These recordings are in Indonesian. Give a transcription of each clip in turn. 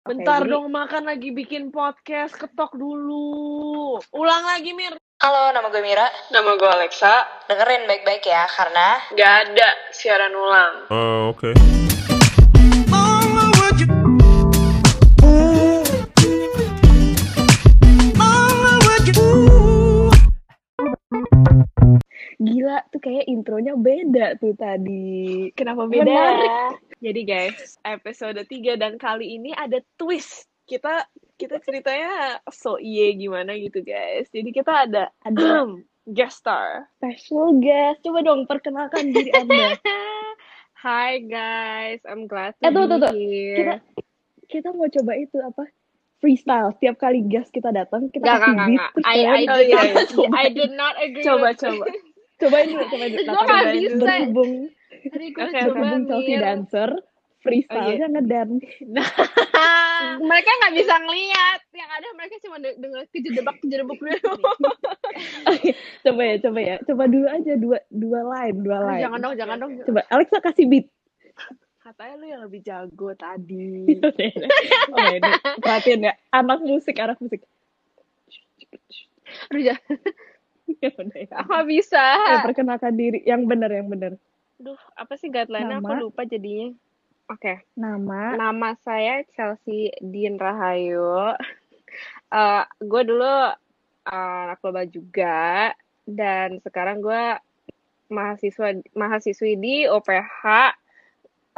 Bentar jadi- dong makan lagi bikin podcast, ketok dulu. Ulang lagi Mir. Halo, nama gue Mira. Nama gue Alexa. Dengerin baik-baik ya, karena Gak ada siaran ulang. Oh, oke. Gila tuh kayak intronya beda tuh tadi. Kenapa beda? Menarik. Jadi guys, episode 3 dan kali ini ada twist. Kita kita ceritanya so iye gimana gitu guys. Jadi kita ada Ada guest star. special guest. Coba dong perkenalkan diri Anda. Hi guys, I'm glad to Eh, tuh, tuh, tuh. Kita kita mau coba itu apa? Freestyle. Setiap kali guest kita datang, kita Gak, kasih gak, beat. gak. terus I, I, coba- did not, coba. I did not agree Coba, with coba. Cobain dulu, cobain dulu. Gue bisa. Berhubung, Tadi gue Oke, coba berhubung Chelsea dancer, freestyle-nya ngedance. mereka nggak bisa ngeliat yang ada mereka cuma de- denger kejedebak kejedebak dulu coba ya, coba ya. Coba dulu aja dua dua line, dua line. jangan dong jangan dong Coba Alexa kasih beat. katanya lu yang lebih jago tadi oh, ini. Perhatiin ya, anak musik, anak musik. aduh jangan Ya udah ya. aku nggak bisa Eh, perkenalkan diri yang benar yang benar. Aduh apa sih guideline aku lupa jadinya. Oke. Nama, nama saya Chelsea Dean Rahayu. Eh gue dulu eh, anak global juga. Dan sekarang gue mahasiswa mahasiswi di OPH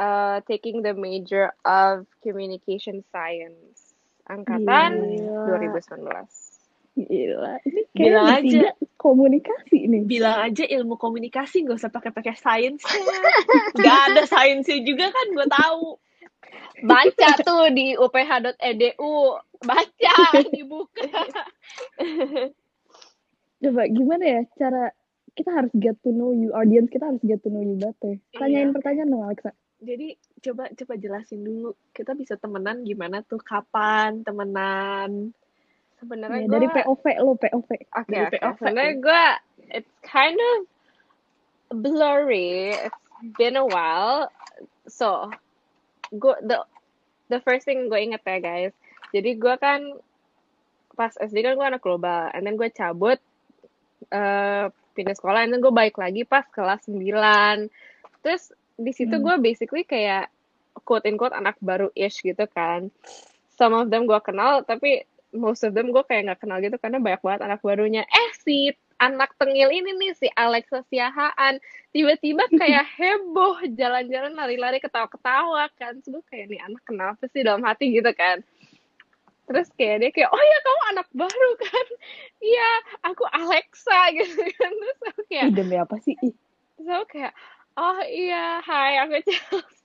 eh, taking the major of communication science. Angkatan Gila. 2019 gila. Ini Bilang aja. komunikasi nih. bilang aja ilmu komunikasi gak usah pakai pakai sains nggak ada sainsnya juga kan gue tahu baca tuh di uph.edu baca dibuka Coba gimana ya cara kita harus get to know you, audience kita harus get to know you better. Tanyain Iya. pertanyaan dong Alexa. jadi coba coba jelasin dulu kita bisa temenan gimana tuh kapan temenan sebenarnya Ya, gue dari POV lo, POV. oke dari POV. sebenarnya gue it's kind of blurry. It's been a while. So gue the the first thing gue inget ya guys. Jadi gue kan pas SD kan gue anak global. And then gue cabut eh pindah sekolah. And then gue balik lagi pas kelas 9 terus di situ Hmm. gue basically kayak quote in quote anak baru ish gitu kan. Some of them gue kenal tapi most of them gue kayak nggak kenal gitu karena banyak banget anak barunya. Eh si anak tengil ini nih si Alexa Siahaan tiba-tiba kayak heboh jalan-jalan lari-lari ketawa-ketawa kan. Terus gue kayak nih anak kenapa sih? Dalam hati gitu kan. Terus kayak dia kayak oh ya kamu anak baru kan? Iya aku Alexa gitu kan. Terus aku kayak Ih, demi apa sih? Ih, terus aku kayak oh iya hai aku Chelsea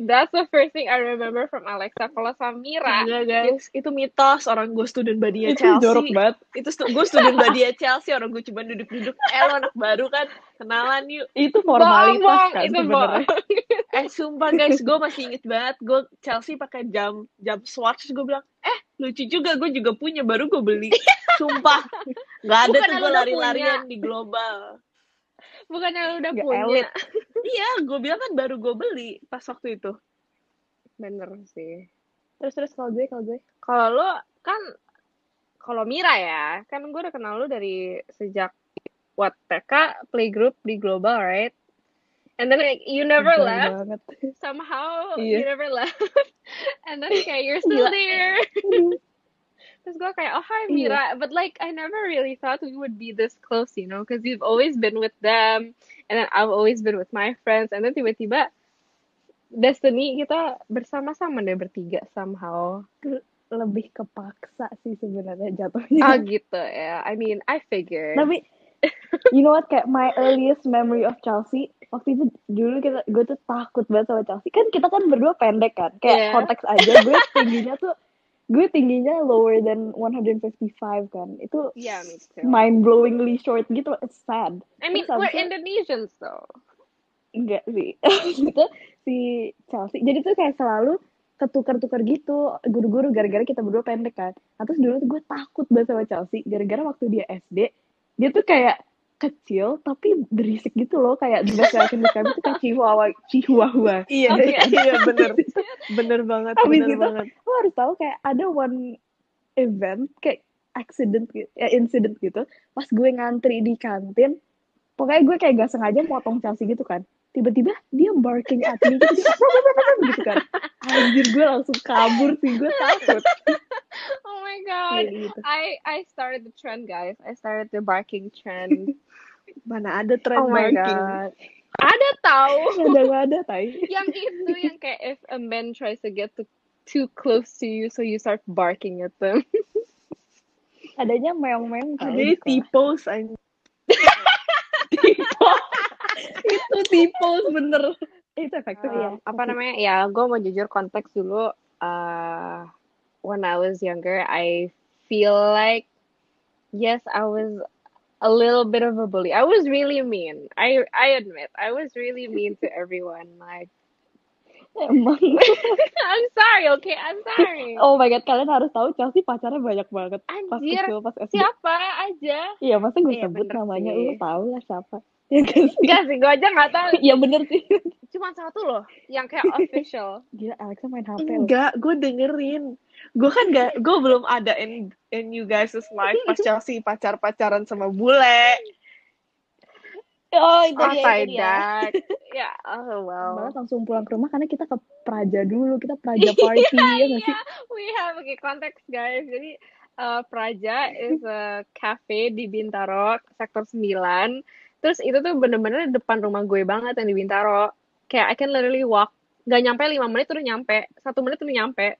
that's the first thing I remember from Alexa kalau Samira Enggak guys, itu mitos orang gue student body itu Chelsea. jorok banget. Itu stu- gue student body Chelsea, orang gue cuma duduk-duduk. Eh lo anak baru kan, kenalan yuk. Itu formalitas Bohong, kan itu sebenarnya. bohong. Eh sumpah guys, gue masih inget banget. Gue Chelsea pakai jam jam Swatch. Gue bilang, eh lucu juga, gue juga punya. Baru gue beli. Sumpah, nggak ada Bukan tuh gue lari-larian di global. Bukannya lu udah Nggak punya elit. Iya, gue bilang kan baru gue beli pas waktu itu. bener sih Terus terus kalau gue kalau gue kalau lu kan kalau Mira ya kan gue udah kenal lu dari sejak what TK playgroup di global right and then like, you never left banget. somehow Iya. you never left and then kayak you're still Gila. there. terus gue kayak oh hi Iya. Mira. But like I never really thought we would be this close you know because you've always been with them and then I've always been with my friends and then tiba-tiba destiny kita bersama-sama deh bertiga somehow. Lebih kepaksa sih sebenarnya jatuhnya. ah gitu ya. I mean I figured Tapi you know what? Kayak my earliest memory of Chelsea waktu itu dulu kita gue tuh takut banget sama Chelsea. Kan kita kan berdua pendek kan? Kayak Iya. konteks aja gue tingginya tuh gue tingginya lower than 155 kan. Itu yeah mind blowingly short gitu. It's sad. I mean Terus we're itu- Indonesians though. Enggak sih. Gitu si Chelsea. Jadi tuh kayak selalu ketukar-tukar gitu. Guru-guru gara-gara kita berdua pendek kan. Nah, terus dulu tuh gue takut banget sama Chelsea. Gara-gara waktu dia SD dia tuh kayak kecil tapi berisik gitu loh. Kayak the best way I can describe itu kayak chihuahua chihuahua. Iya, iya bener. Bener banget, Habis bener itu, banget. lo harus tahu kayak ada one event kayak accident gitu, ya incident gitu. Pas gue ngantri di kantin pokoknya gue kayak gak sengaja potong Chelsea gitu kan. Tiba-tiba dia barking at me. Gitu, gitu kan. Anjir gue langsung kabur sih gue takut Oh my god. Gitu. I I started the trend, guys. I started the barking trend. Mana ada tren oh my barking. god. Ada tahu ada gak ada tai yang itu yang kayak if a man tries to get to, too close to you, so you start barking at them. adanya meong-meong tau Ada tipos anjing. itu tipos bener itu efektif Um, ya apa namanya? Ya, gue mau jujur konteks dulu. Uh, when I was younger, I feel like yes, I was a little bit of a bully. I was really mean. I I admit, I was really mean to everyone. Like, I'm sorry, okay, I'm sorry. oh my god kalian harus tahu Chelsea pacarnya banyak banget pas Anjir, kecil pas SD siapa aja? iya masa gue Iya, sebut namanya sih. lu tahu lah siapa ya gak sih Enggak sih, gue aja nggak tahu. Iya bener sih. Cuma satu loh, yang kayak official. Gila Alexa main HP. Enggak, gue dengerin. Gue kan gak, gue belum ada in, in you guys' life pas Chelsea pacar-pacaran sama bule. Oh itu Oh, dia, itu dia. God. Ya, oh well. Malah langsung pulang ke rumah karena kita ke Praja dulu, kita Praja party ya nggak sih? We have okay context guys. Jadi uh, Praja is a cafe di Bintaro, sektor 9. Terus itu tuh bener-bener depan rumah gue banget yang di Bintaro. Kayak I can literally walk, gak nyampe 5 menit udah nyampe, satu menit udah nyampe.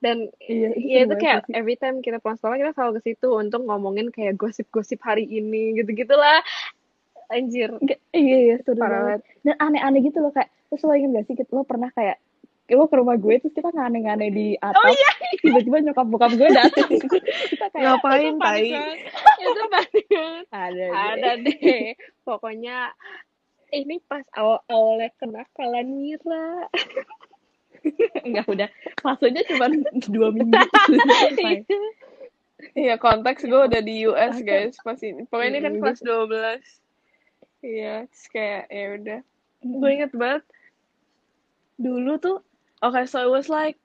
Dan Iya, ya itu kayak sih. every time kita pulang sekolah kita selalu ke situ untuk ngomongin kayak gosip-gosip hari ini gitu-gitulah. Anjir, Nggak- Iya iya seru banget. Dan aneh-aneh gitu loh kayak, terus lo inget gak sih lo pernah kayak lo ke rumah gue terus kita ngane-ngane di atap Oh iya, tiba-tiba nyokap bokap gue dateng kita kayak Ngapain, tai? Itu panik banget. ada Ada deh. Pokoknya ini pas awal-awalnya kenakalan Mira. enggak udah masuknya cuma dua minggu selesai. Iya, konteks gue udah di US guys pas ini. Pokoknya ini kan Mm, kelas 12. Iya, kayak ya udah. Gue inget banget dulu tuh oke so it was like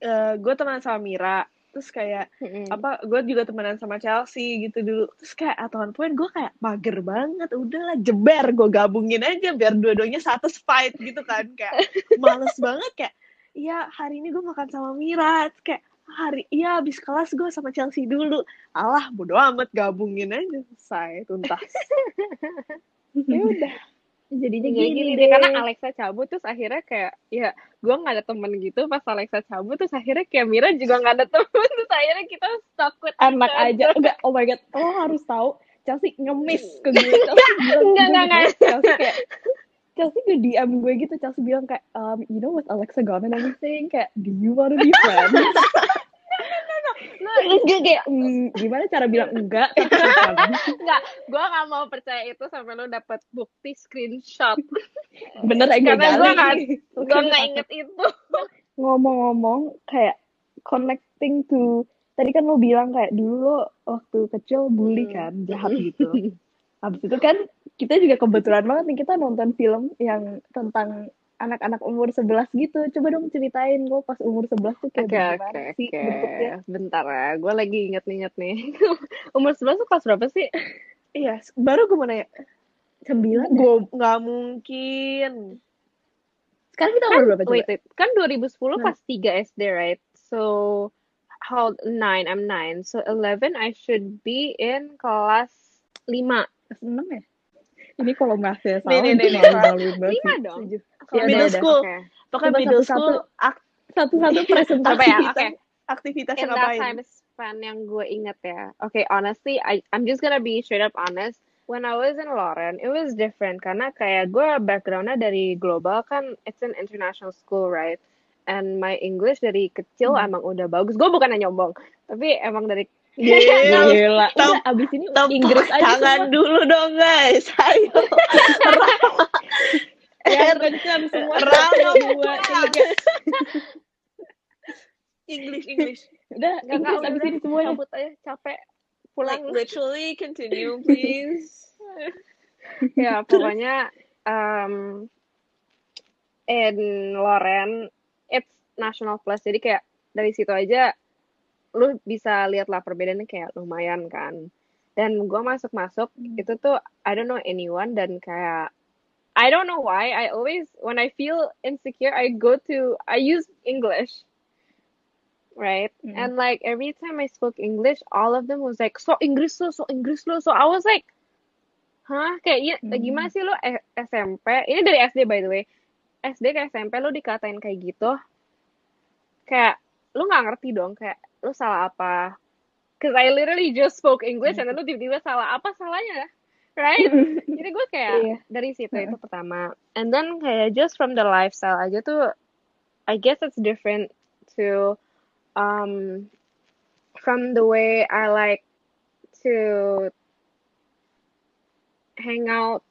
eh, gue temenan sama Mira terus kayak Mm-mm. apa gue juga temenan sama Chelsea gitu dulu. Terus kayak at one point gue kayak mager banget udahlah jeber gue gabungin aja biar dua-duanya satisfied gitu kan kayak males banget kayak iya hari ini gue makan sama Mira. Terus kayak hari iya abis kelas gue sama Chelsea dulu. Alah bodo amat gabungin aja selesai tuntas ya udah jadinya Iya gini, gini deh. deh, karena Alexa cabut terus akhirnya kayak ya gue nggak ada temen gitu pas Alexa cabut terus akhirnya kayak Mira juga nggak ada temen terus akhirnya kita stuck with anak aja. Enggak oh my god lo harus tahu Chelsea ngemis ke gue. Chelsea bilang Enggak, gue enggak, gitu, Chelsea kayak Chelsea nge DM gue gitu Chelsea bilang kayak um, you know what Alexa gone and everything kayak do you wanna be friends gue kayak "Hmm, gimana cara bilang enggak kan Enggak, gue nggak mau percaya itu sampai lo dapet bukti screenshot. bener ya gue Karena gue nggak, Oke, gue nggak inget itu. ngomong-ngomong kayak connecting to tadi kan lo bilang kayak dulu lo waktu kecil bully Hmm. kan jahat gitu habis itu kan kita juga kebetulan banget nih kita nonton film yang tentang anak-anak umur 11 gitu coba dong ceritain lo pas umur 11 tuh kayak Oke, gimana oke, sih oke. bentuknya Bentar ya, gue lagi inget-inget nih. Umur 11 tuh kelas berapa sih? iya baru gue mau nanya sembilan ya? gue nggak mungkin sekarang kita umur berapa coba Wait, wait. Kan 2010 Nah. pas 3 SD, right? So, how, 9, I'm 9. So, 11, I should be in kelas 5. kelas enam ya ini kalau masih salah Nih, nih, nih, nih. Lima dong. Ya middle udah. school Oke. pokoknya middle satu-satu. school satu-satu presentasi Apa ya? kita Oke. aktivitasnya In that ngapain time span yang gue inget ya. Okay, honestly, I, I'm just gonna be straight up honest. When I was in Lauren, it was different karena kayak gue backgroundnya dari global kan, it's an international school, right? And my English dari kecil Hmm. emang udah bagus. Gue bukannya nyombong, tapi emang dari Gila. Gila. Udah, abis ini Tepuk Inggris aja tangan semua. dulu dong guys ayo Yang kencang semua. Rama Dua, tiga. English English Udah, Nggak, nggak, Inggris udah, abis udah. ini semuanya. cabut aja capek. pulang Like literally continue please. ya pokoknya um, in Loren it's national plus jadi kayak dari situ aja lu bisa lihat lah perbedaannya kayak lumayan kan. Dan gue masuk masuk Hmm. itu tuh I don't know anyone dan kayak I don't know why I always when I feel insecure I go to I use English. Right? Mm. and like every time I spoke English all of them was like so Inggris lo so Inggris lo. So I was like hah kayak iya, Hmm. gimana sih lo eh, SMP ini dari SD by the way. SD ke SMP lo dikatain kayak gitu. Kayak lu nggak ngerti dong kayak lu salah apa? Cause I literally just spoke English and then lu tiba-tiba salah apa salahnya? Right? Jadi gue kayak Iya. dari situ itu pertama. And then kayak just from the lifestyle aja tuh I guess it's different to um from the way I like to hang out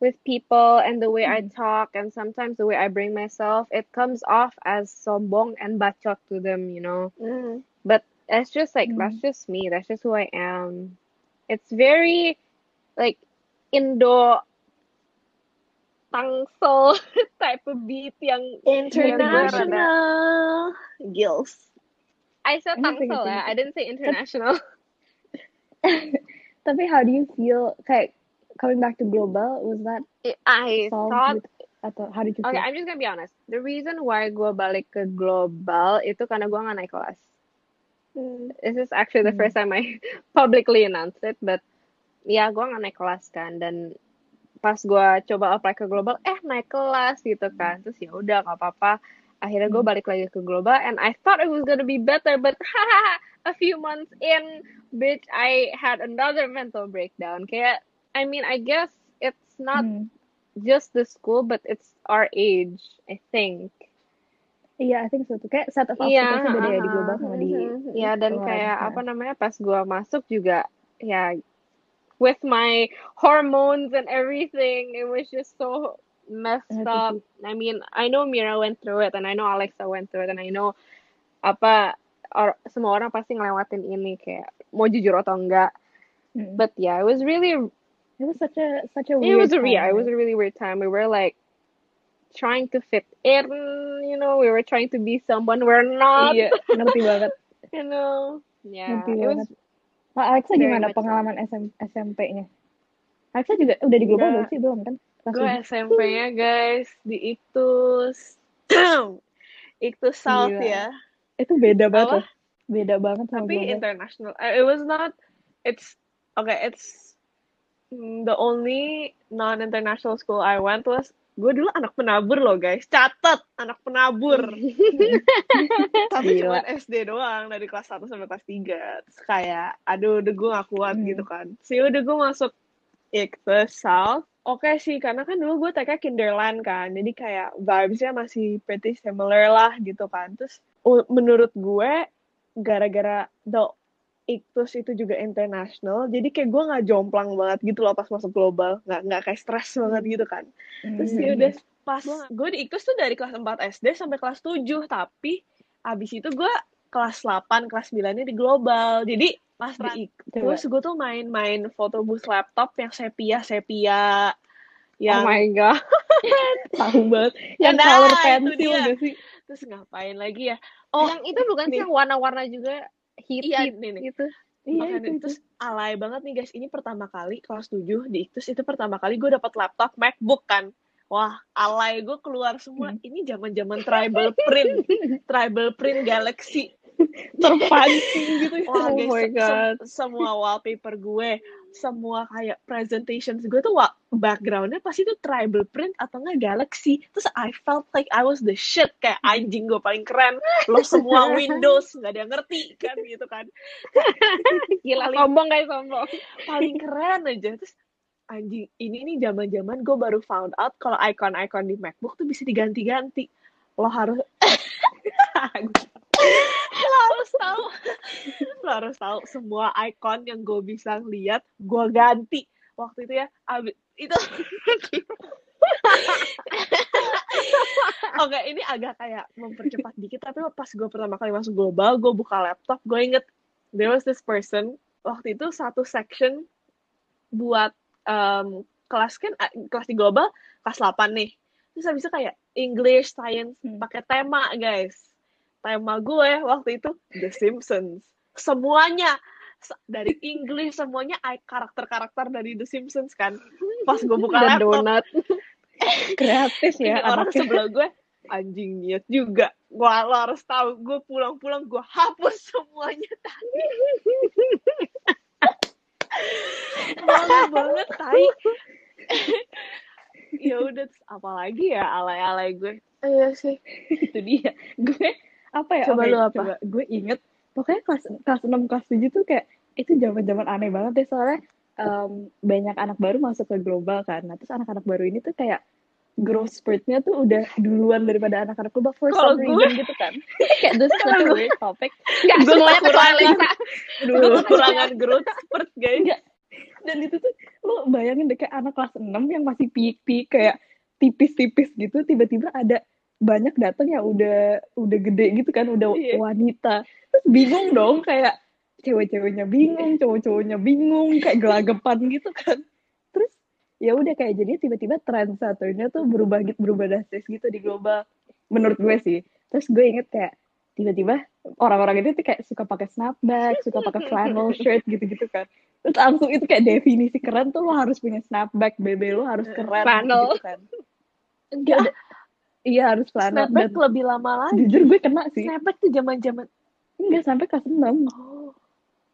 with people and the way I talk and sometimes the way I bring myself it comes off as sombong and bacot to them you know? Mm. That's just like mm-hmm. that's just me that's just who I am it's very like Indo tangsel type of beat yang International gills. I said I tangsel ya I didn't say international Tapi how do you feel kayak coming back to global was that I thought with, atau how did you Okay, feel? I'm just gonna be honest. The reason why gue balik ke global itu karena gue nggak naik kelas. This is actually the Hmm. first time I publicly announced it, but ya gue nggak naik kelas kan dan pas gue coba apply ke global, eh naik kelas gitu kan, terus ya udah nggak apa-apa. Akhirnya gue Hmm. balik lagi ke global, and I thought it was gonna be better, but a few months in, bitch, I had another mental breakdown. Kayak, I mean, I guess it's not Hmm. just the school, but it's our age, I think. Iya, I think so tuh. Kayak set of Iya, obstacles beda ya di uh-huh. global sama di Ya dan kayak Nah. apa namanya pas gua masuk juga ya with my hormones and everything, it was just so messed Ngerti up. I mean, I know Mira went through it, and I know Alexa went through it, and I know apa or, semua orang pasti ngelewatin ini kayak mau jujur atau enggak. Mm. But yeah, it was really It was such a such a it weird was a yeah, it was a really weird time. We were like trying to fit in, you know, we were trying to be someone we're not. Iya, ngerti banget. you know yeah Ngerti it was banget. Pak Alexa very gimana pengalaman SM, SMP-nya? Alexa juga udah di global belum sih? Belum kan? Gue. SMP-nya guys di Iktus. Iktus South Gila. ya. Itu beda banget loh. Beda banget sama Tapi global. international. Uh, It was not it's okay, it's mm, the only non-international school I went was gue dulu anak penabur loh guys. Catat anak penabur. Tapi cuma. SD doang dari kelas 1 sampai kelas 3. Terus kayak aduh udah gue gak kuat Hmm. gitu kan. Sih udah gue masuk Iktus South. Oke sih, karena kan dulu gue TK Kinderland kan, jadi kayak vibes-nya masih pretty similar lah gitu kan. Terus menurut gue, gara-gara the Iktus itu juga international, jadi kayak gue nggak jomplang banget gitu loh pas masuk global, nggak nggak kayak stres banget gitu kan. Terus Hmm. ya udah pas gue di Iktus tuh dari kelas 4 SD sampai kelas 7, tapi abis itu gue kelas 8, kelas 9-nya di global. Jadi pas di. Iktus gue tuh main-main foto booth laptop yang sepia sepia oh yang my god Tahu banget. Yang Nah, color itu pencil gak sih? terus ngapain lagi ya? Oh, yang itu bukan sih yang warna-warna juga hit Iya, hit nih, gitu Iya, itu, itu. terus alay banget nih guys, ini pertama kali kelas 7 di Iktus itu pertama kali gue dapat laptop MacBook kan. Wah, alay gue keluar semua. Hmm. Ini zaman-zaman tribal print, tribal print Galaxy. Terpancing gitu. Wah, Oh guys, my God. se- semua wallpaper gue, semua kayak presentations gue tuh wa- backgroundnya pasti tuh tribal print atau enggak Galaxy. Terus I felt like I was the shit, kayak anjing gue paling keren. Lo semua Windows, nggak ada yang ngerti kan gitu kan. gila Paling- sombong guys sombong paling keren aja terus anjing ini nih zaman zaman gue baru found out kalau icon-icon di MacBook tuh bisa diganti-ganti lo harus harus tahu. Lo harus tahu semua icon yang gue bisa lihat gue ganti. Waktu itu ya abis itu Oke, ini agak kayak mempercepat dikit, tapi pas gue pertama kali masuk global, gue buka laptop, gue inget there was this person waktu itu satu section buat em, kelas kan eh, kelas di global kelas 8 nih. Terus habis itu kayak English Science Hmm. pakai tema guys tema gue waktu itu The Simpsons. Semuanya Se- dari English semuanya karakter-karakter dari The Simpsons kan. Pas gue buka Dan laptop. donat. kreatif ya orang anaknya. sebelah gue anjing niat juga. Gua lo harus tahu gue pulang-pulang gue hapus semuanya. Tadi malu banget tai. Ya udah apalagi ya alay-alay gue. Iya sih. itu dia. Gue apa ya? Coba oke, lu apa? coba. Gue inget pokoknya kelas kelas 6 kelas 7 tuh kayak itu zaman-zaman aneh banget deh. Soalnya em, banyak anak baru masuk ke global kan. Nah terus anak-anak baru ini tuh kayak growth spurtnya tuh udah duluan daripada anak-anak global for Kalau some gue- reason gitu kan. Kayak this is such a weird topic. Enggak, Gue semuanya kecuali kekurangan. Gue kekurangan growth spurt guys. Enggak. dan itu tuh lo bayangin deh kayak anak kelas 6 yang masih peak-peak kayak tipis-tipis gitu tiba-tiba ada banyak datang yang udah udah gede gitu kan udah Iya. wanita. Terus bingung dong kayak cewek-ceweknya bingung cowok-cowoknya bingung kayak gelagapan gitu kan. Terus ya udah kayak jadi tiba-tiba tren satunya tuh berubah gitu berubah drastis gitu di global. Menurut gue sih. Terus gue inget kayak tiba-tiba orang-orang itu tuh kayak suka pakai snapback suka pakai flannel shirt gitu-gitu kan. Terus langsung itu kayak definisi keren tuh lo harus punya snapback bebe lo harus keren Flannel. gitu kan. Enggak iya harus flannel snapback dan lebih lama lagi. jujur gue kena sih. Snapback tuh zaman zaman enggak sampai kelas 6 oh.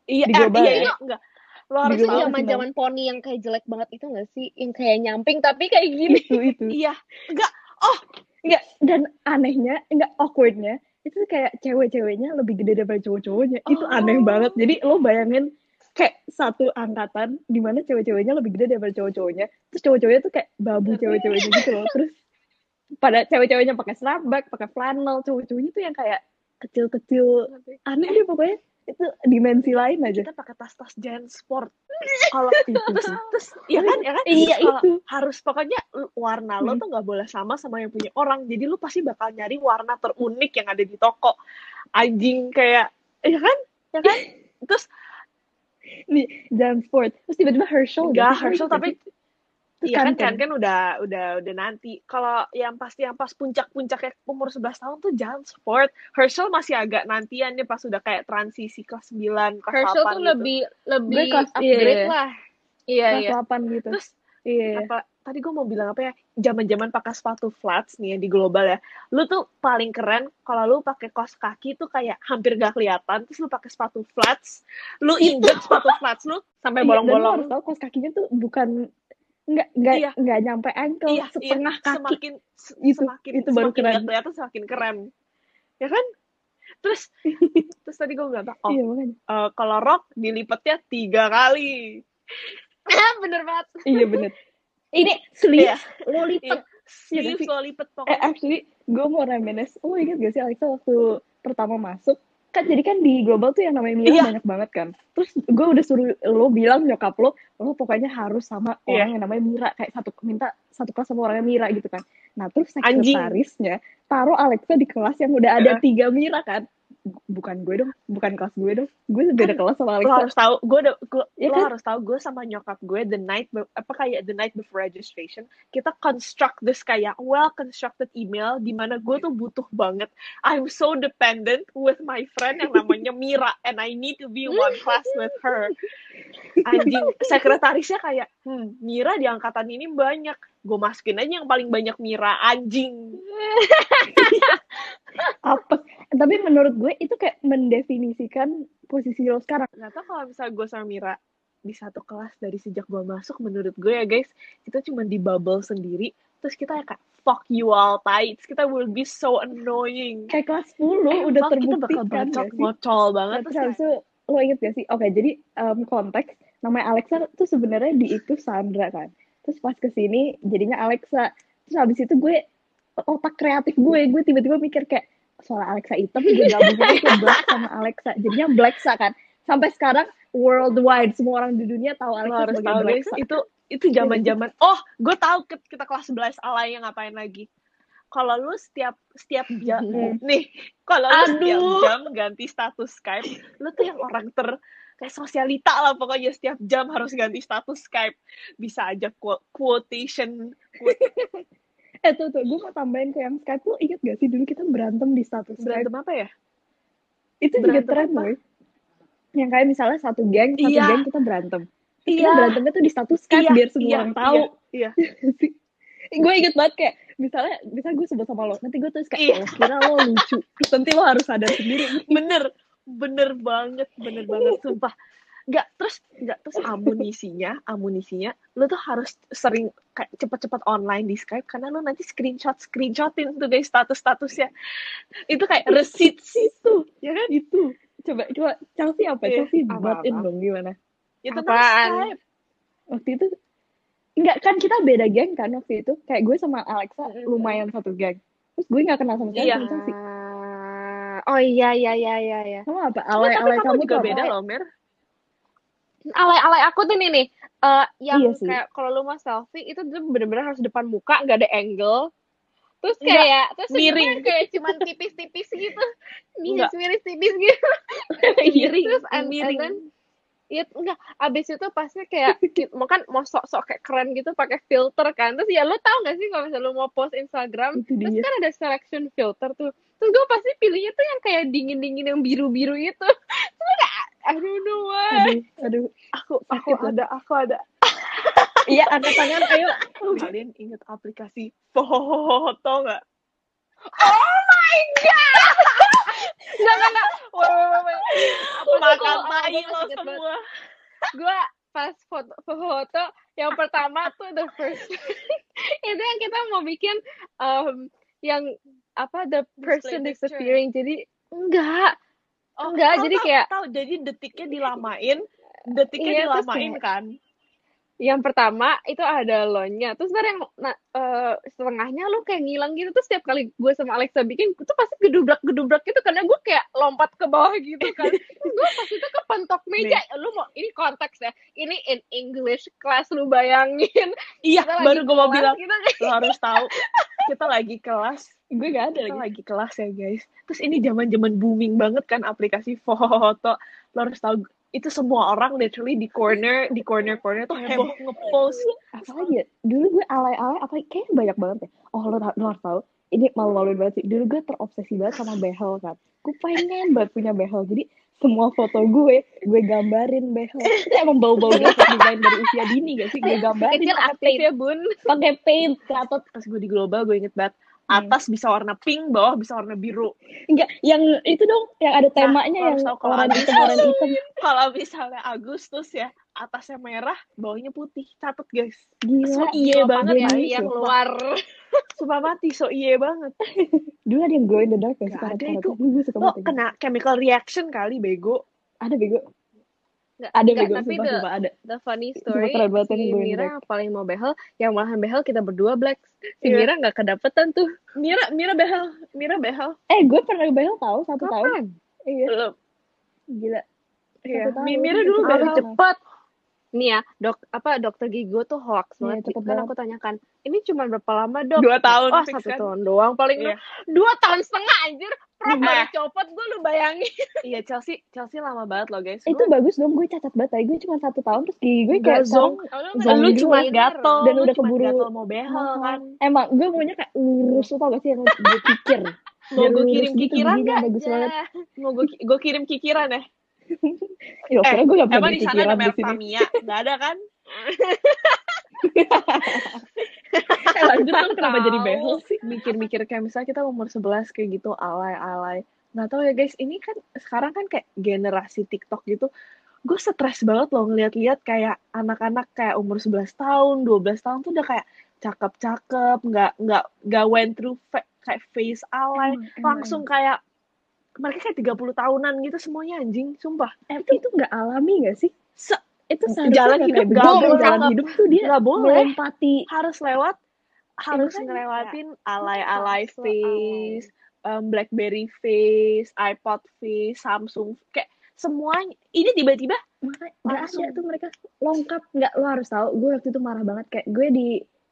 Iya eh, iya ya? iya enggak. Lo harus zaman zaman poni yang kayak jelek banget itu nggak sih? Yang kayak nyamping tapi kayak gini. itu itu. Iya enggak. Dan anehnya enggak awkwardnya itu kayak cewek-ceweknya lebih gede daripada cowok-cowoknya. Itu Oh. aneh banget. Jadi lo bayangin kayak satu angkatan di mana cewek-ceweknya lebih gede daripada cowok-cowoknya. Terus cowok-cowoknya tuh kayak babu cewek-ceweknya gitu loh. Terus pada cewek-ceweknya pakai snapback pakai flannel cowok-cowoknya tuh yang kayak kecil-kecil. Aneh deh pokoknya. Itu dimensi lain aja. Kita pakai tas-tas giant sport. Kalau itu terus ya kan? ya kan? Iya Kalau itu. harus pokoknya warna lo Hmm. tuh nggak boleh sama sama yang punya orang. Jadi lu pasti bakal nyari warna terunik yang ada di toko. Anjing kayak ya kan? Ya kan? Terus nih Jan Sport. Terus tiba-tiba Herschel enggak nggak sih? Herschel tapi Iya kan kan kan udah udah udah nanti. Kalau yang pasti yang pas puncak-puncaknya umur 11 tahun tuh jangan sport. Herschel masih agak nantian nih pas udah kayak transisi kelas 9, kelas Herschel 8 tuh gitu. lebih lebih Gue kelas- upgrade iya. lah. Iya kelas iya. 8 gitu Terus iya apa tadi gue mau bilang apa ya? Zaman-zaman pakai sepatu flats nih ya di global ya. Lu tuh paling keren kalau lu pakai kaos kaki tuh kayak hampir gak kelihatan. Terus lu pakai sepatu flats, lu injek sepatu flats lu Sampai Iya, bolong-bolong. harus tahu kaos kakinya tuh bukan nggak nggak Iya. nggak nyampe ankle iya, setengah iya, kaki semakin se- Itu- semakin itu baru semakin keren. kelihatan semakin keren ya kan terus terus tadi gue nggak tahu oh iya makanya eh, kalau rok dilipatnya tiga kali Bener banget. iya bener ini sleeve Iya. lo Iya. lipet sleeves sih? lo lipet eh pokoknya actually gue mau reminisce lo inget gak sih Alexa waktu pertama masuk kan jadi kan di global tuh yang namanya Mira Iya. banyak banget kan terus gue udah suruh lo bilang nyokap lo lo pokoknya harus sama Iya. orang yang namanya Mira kayak satu minta satu kelas sama orangnya Mira gitu kan nah terus sekretarisnya taruh Alexa di kelas yang udah ada Heeh. tiga Mira kan bukan gue dong bukan kelas gue dong. Gue beda kelas sama lo Alexa. harus tahu gue udah gue Iya lo kan? harus tahu gue sama nyokap gue the night apa kayak the night before registration kita construct this kayak well constructed email di mana gue tuh butuh banget. I'm so dependent with my friend yang namanya Mira and I need to be one class with her. Anjing sekretarisnya kayak hmm Mira di angkatan ini banyak. Gue masukin aja yang paling banyak Mira anjing. Apa tapi menurut gue itu kayak mendefinisikan posisi lo sekarang nggak tahu kalau misalnya gue sama Mira di satu kelas dari sejak gue masuk menurut gue ya guys kita cuma di bubble sendiri terus kita kayak fuck you all Terus kita will be so annoying kayak kelas 10 udah Emang kita bakal bacot sih ngocol banget terus itu lo inget gak sih? Oke, jadi em, konteks namanya Alexa tuh sebenarnya di itu Sandra kan. Terus pas ke sini jadinya Alexa. Terus habis itu gue otak kreatif gue, gue tiba-tiba mikir kayak soal Alexa hitam gue gabungin aja Black sama Alexa. Jadinya Blacksa kan. Sampai sekarang worldwide semua orang di dunia tahu Alexa harus sebagai tahu Blacksa. itu itu zaman zaman oh gue tahu ke- kita kelas 11 alay yang ngapain lagi kalau lu setiap setiap jam Mm. nih kalau lu setiap jam ganti status Skype lu tuh yang orang ter kayak sosialita lah pokoknya setiap jam harus ganti status Skype bisa aja quotation quote, Eh tuh tuh, gue mau tambahin ke yang Skype. Lu inget gak sih dulu kita berantem di status Skype? berantem apa ya Itu juga berantem tren apa? boy. Yang kayak misalnya satu geng, satu Iya. geng kita berantem. Terus kita Iya. berantemnya tuh di status Skype Iya, biar semua iya, orang tahu. iya, gue inget banget kayak misalnya misalnya gue sebut sama lo nanti gue tulis kayak Iya. "Oh, kira lo lucu terus nanti lo harus sadar sendiri bener bener banget bener banget sumpah nggak terus nggak terus amunisinya amunisinya lu tuh harus sering kayak cepet-cepet online di Skype karena lu nanti screenshot screenshotin tuh guys status statusnya itu kayak receipts. itu ya kan? Itu. Coba coba Chelsea apa? Iya, Chelsea apa-apa. buatin dong gimana? Tentang Apaan? Skype. Waktu itu enggak kan kita beda geng kan waktu itu. Kayak gue sama Alexa lumayan satu geng. Terus gue nggak kenal sama sekali sama Chelsea. Oh iya iya iya iya iya. sama apa? Cuma alay tapi alay kamu kamu juga apa? beda loh Mer Alay-alay aku tuh nih nih. eh, yang Iya sih. kayak kalau lu mau selfie itu tuh bener-bener harus depan muka, nggak ada angle. Terus Nggak, kayak terus miring. kayak cuman tipis-tipis gitu. Nggak. Miris-miris tipis gitu. miring Terus and, and miring then Iya enggak, abis itu pasti kayak mau kan mau sok-sok kayak keren gitu pakai filter kan. Terus ya lu tahu gak sih kalau misalnya lu mau post Instagram, terus kan ada selection filter tuh. Terus gue pasti pilihnya tuh yang kayak dingin-dingin yang biru-biru itu. Terus kayak I don't know why. aduh aduh. Aku aku ada aku ada. Iya angkat tangan ayo. Kalian inget aplikasi foto nggak? Oh my god. Enggak enggak enggak. Wait, wait, wait, wait. Apa tuh makan oh, tai lo semua. Gue pas foto foto yang pertama tuh the first itu yang kita mau bikin um, yang apa the person disappearing. Jadi enggak Oh, Enggak, tahu, jadi tahu, kayak- tahu jadi detiknya dilamain, detiknya Iya, terus dilamain kayak- kan. yang pertama itu ada lo-nya terus ntar yang nah, eh, setengahnya lu kayak ngilang gitu. Terus setiap kali gue sama Alexa bikin itu pasti gedubrak gedubrak gitu karena gue kayak lompat ke bawah gitu kan. Terus gue pas itu kepentok meja. Lu mau ini konteks ya. Ini in English class lu bayangin. Iya, Kita baru gue mau bilang, gitu lo harus tahu, kita lagi kelas, gue gak ada kita lagi. lagi kelas ya guys. Terus ini zaman zaman booming banget kan aplikasi foto. Lo harus tahu itu semua orang literally di corner, di corner corner tuh heboh ngepost. apa lagi ya dulu gue alay-alay apa kayaknya banyak banget ya. Oh lo, lo harus tahu ini malu-maluin banget sih. Dulu gue terobsesi banget sama behel kan. Gue pengen banget punya behel. Jadi semua foto gue gue gambarin behel. Itu emang bau-bau design dari usia dini gak sih? Gue gambarin kecil pakai ya bun pakai paint atau Pas gue di global gue inget banget. Atas bisa warna pink, bawah bisa warna biru. enggak yang itu dong yang ada temanya lo harus yang tahu kalau warna hitam warna hitam Kalau misalnya Agustus ya, atasnya merah, bawahnya putih. Catet guys. gila So iye banget Gue yang, luar Sumpah mati, so iye banget. dulu ada yang glow in the dark sih Gak ada itu. Gue suka kena chemical reaction kali, bego. ada bego Nggak, ada bego tapi sumpah the, sumpah ada the funny story keren banget yang si gue Mira yang paling mau behel yang malahan behel kita berdua black si Iya. Mira nggak kedapetan tuh Mira, Mira behel, Mira behel. eh gue pernah behel tahu satu tahun kapan iya Lo, gila iya. Satu tahun, Mi- Mira dulu behel. tahun. Nih ya dok apa dokter Gigo tuh hoax Iya, banget cepet kan banget. aku tanyakan ini cuma berapa lama dok Dua tahun, oh satu kan? tahun doang paling Iya. dua tahun setengah anjir Prof Eh. baru copot gue lu bayangin Iya, Chelsea, Chelsea lama banget loh guys. itu bagus dong gue cacat banget gue cuma satu tahun terus gigi gue kayak Gazong. sekarang Oh, Zong lu gitu cuma kan. gatel, Dan lu udah keburu gatel mau behel kan. emang gue maunya kayak lurus tau gak sih yang gue pikir Mau gue kirim gitu, kikiran bagus banget Mau gue gue kirim kikiran ya? Ya Eh, gue gak pernah Emang di sana ada merek Tamiya? Nggak ada kan? Eh, lanjut dong kenapa jadi behel sih Mikir-mikir kayak misalnya kita umur 11 kayak gitu alay-alay. Nggak tahu ya guys, ini kan sekarang kan kayak generasi TikTok gitu. Gue stres banget loh ngeliat-liat kayak anak-anak kayak umur 11 tahun, 12 tahun tuh udah kayak cakep-cakep, nggak nggak nggak went through fa- kayak face alay, Emang, emang, langsung kayak mereka kayak 30 tahunan gitu semuanya anjing, sumpah. Eh, tapi itu nggak alami gak sih Se- itu Jalan nggak hidup nggak begitu. boleh. jalan hidup tuh dia Nggak boleh. melompati harus lewat harus kan ngelewatin alay-alay face, um, BlackBerry face, iPod face, Samsung kayak semuanya. Ini tiba-tiba nggak ada tuh mereka lengkap nggak lo harus tahu gue waktu itu marah banget kayak gue di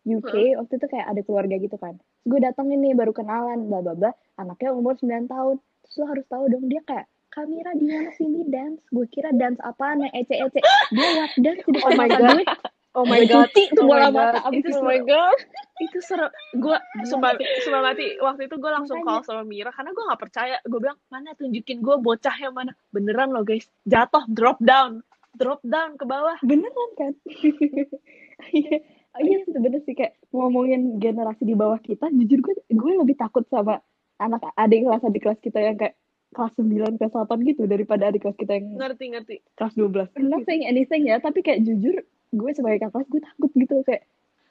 UK waktu itu kayak ada keluarga gitu kan gue datengin nih baru kenalan bla bla bla anaknya umur 9 tahun terus lo harus tahu dong dia kayak Kamira di mana sini dance? Gue kira dance apaan yang ece ece dia lap dance di depan Oh my mata God. gue Oh my god. cuci tuh Oh bola my mata god. abis Itu itu. oh my god. itu seru. Gue sumpah sumpah mati. Waktu itu gue langsung Makanya. call sama Mira karena gue nggak percaya. Gue bilang mana tunjukin gue bocahnya mana? Beneran loh guys. Jatuh drop down. Drop down ke bawah. Beneran kan? Iya. Iya bener sih kayak ngomongin generasi di bawah kita jujur gue gue lebih takut sama anak adik kelas adik kelas kita yang kayak kelas 9 kelas 8 gitu daripada adik kelas kita yang ngerti ngerti kelas 12 I'm not saying anything ya tapi kayak jujur gue sebagai kakak kelas gue takut gitu kayak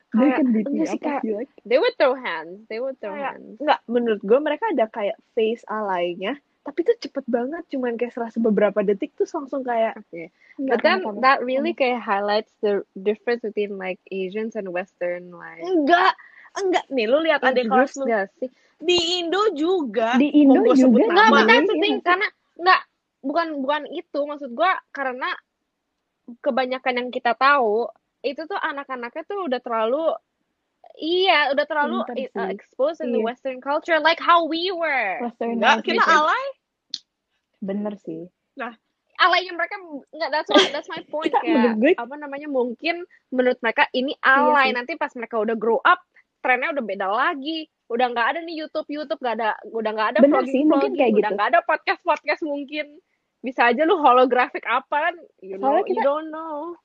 they Kayak, enggak sih, kayak- like They would throw hands. They would throw Kayak- hands. nggak menurut gue mereka ada kayak face alaynya tapi tuh cepet banget cuman kayak serasa beberapa detik tuh langsung kayak Okay. Enggak, But then sama-sama. that really kayak highlights the difference between like Asians and Western like enggak enggak nih lu lihat adik kelas lu sih? Di Indo juga Di Indo sebut juga. Nggak, the Iya nggak sih? karena nggak bukan bukan itu maksud gua karena kebanyakan yang kita tahu itu tuh anak-anaknya tuh udah terlalu iya udah terlalu uh, exposed in the Iya. Western culture like how we were. Western enggak kita alay bener sih Alaynya mereka nggak that's why that's my point gue apa namanya mungkin menurut mereka ini Iya alay sih. nanti pas mereka udah grow up trennya udah beda lagi udah nggak ada nih YouTube YouTube nggak ada udah nggak ada Bener vlogging sih, mungkin vlogging kayak udah gitu. nggak ada podcast podcast mungkin. Bisa aja lu holographic apa kan? You know Soalnya you kita- don't know.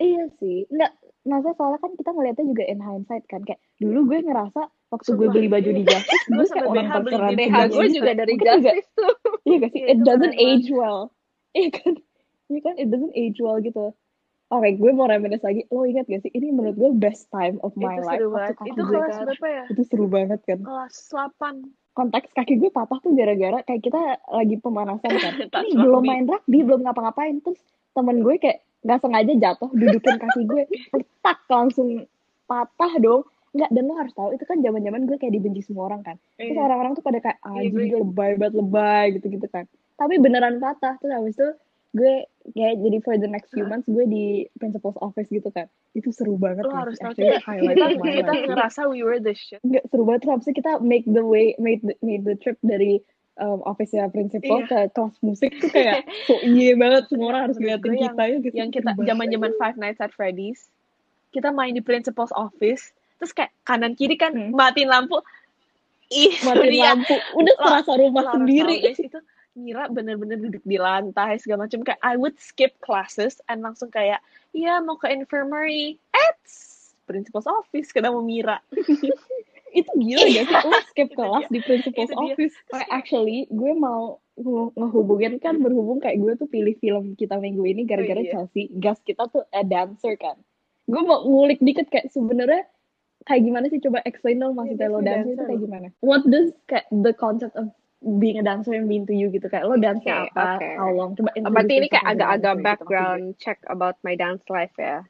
Iya sih, enggak, maksudnya soalnya kan kita ngeliatnya juga in hindsight kan, kayak dulu gue ngerasa waktu gue Sumpah, beli baju di Justice, Gue gue kayak orang di BH gue juga dari Justice tuh. Iya gak sih, Iya, it doesn't age well, iya kan, iya kan, it doesn't age well gitu. Oke, gue mau reminisce lagi, lo ingat gak sih, ini menurut gue best time of my itu life, seru banget. itu kelas berapa ya? Itu seru banget kan. kelas 8 Konteks kaki gue patah tuh gara-gara kayak kita lagi pemanasan kan. Ini belum main rugby, belum ngapa-ngapain, terus temen gue kayak nggak sengaja jatuh dudukin kaki gue. Letak langsung patah dong. Nggak dan lo harus tahu itu kan zaman zaman gue kayak dibenci semua orang kan. Terus Iya. orang-orang tuh pada kayak ah lebay banget lebay gitu gitu kan. Tapi beneran patah. Terus habis itu gue kayak jadi for the next few months gue di principal's office gitu kan itu seru banget lo ya. harus tahu kita kita, ngerasa we were the shit nggak seru banget terus itu kita make the way made the, made the trip dari um, office ya principal Iya. ke kelas musik tuh kayak so iye banget semua orang harus ngeliatin kita ya gitu. yang kita banget. zaman zaman Five Nights at Freddy's kita main di principal's office terus kayak kanan kiri kan Hmm. matiin lampu ih matiin dia lampu udah serasa rumah sendiri guys itu Mira bener-bener duduk di lantai segala macam. Kayak I would skip classes and langsung kayak iya mau ke infirmary. Eits! Principal's office ketemu Mira. Itu gila gak sih? Lo skip kelas di principal's office. Kayak actually gue mau nge- ngehubungin kan berhubung kayak gue tuh pilih film kita minggu ini gara-gara Oh, iya. Chelsea. Gas kita tuh a dancer kan. Gue mau ngulik dikit kayak sebenarnya kayak gimana sih? Coba explain dong maksudnya Iya, lo dancer itu kayak gimana? What does kayak the concept of being a dancer mean to you gitu kayak lo dance Oke, apa oke. how long coba Berarti ini kayak agak-agak gitu, maksud background check about my dance life ya.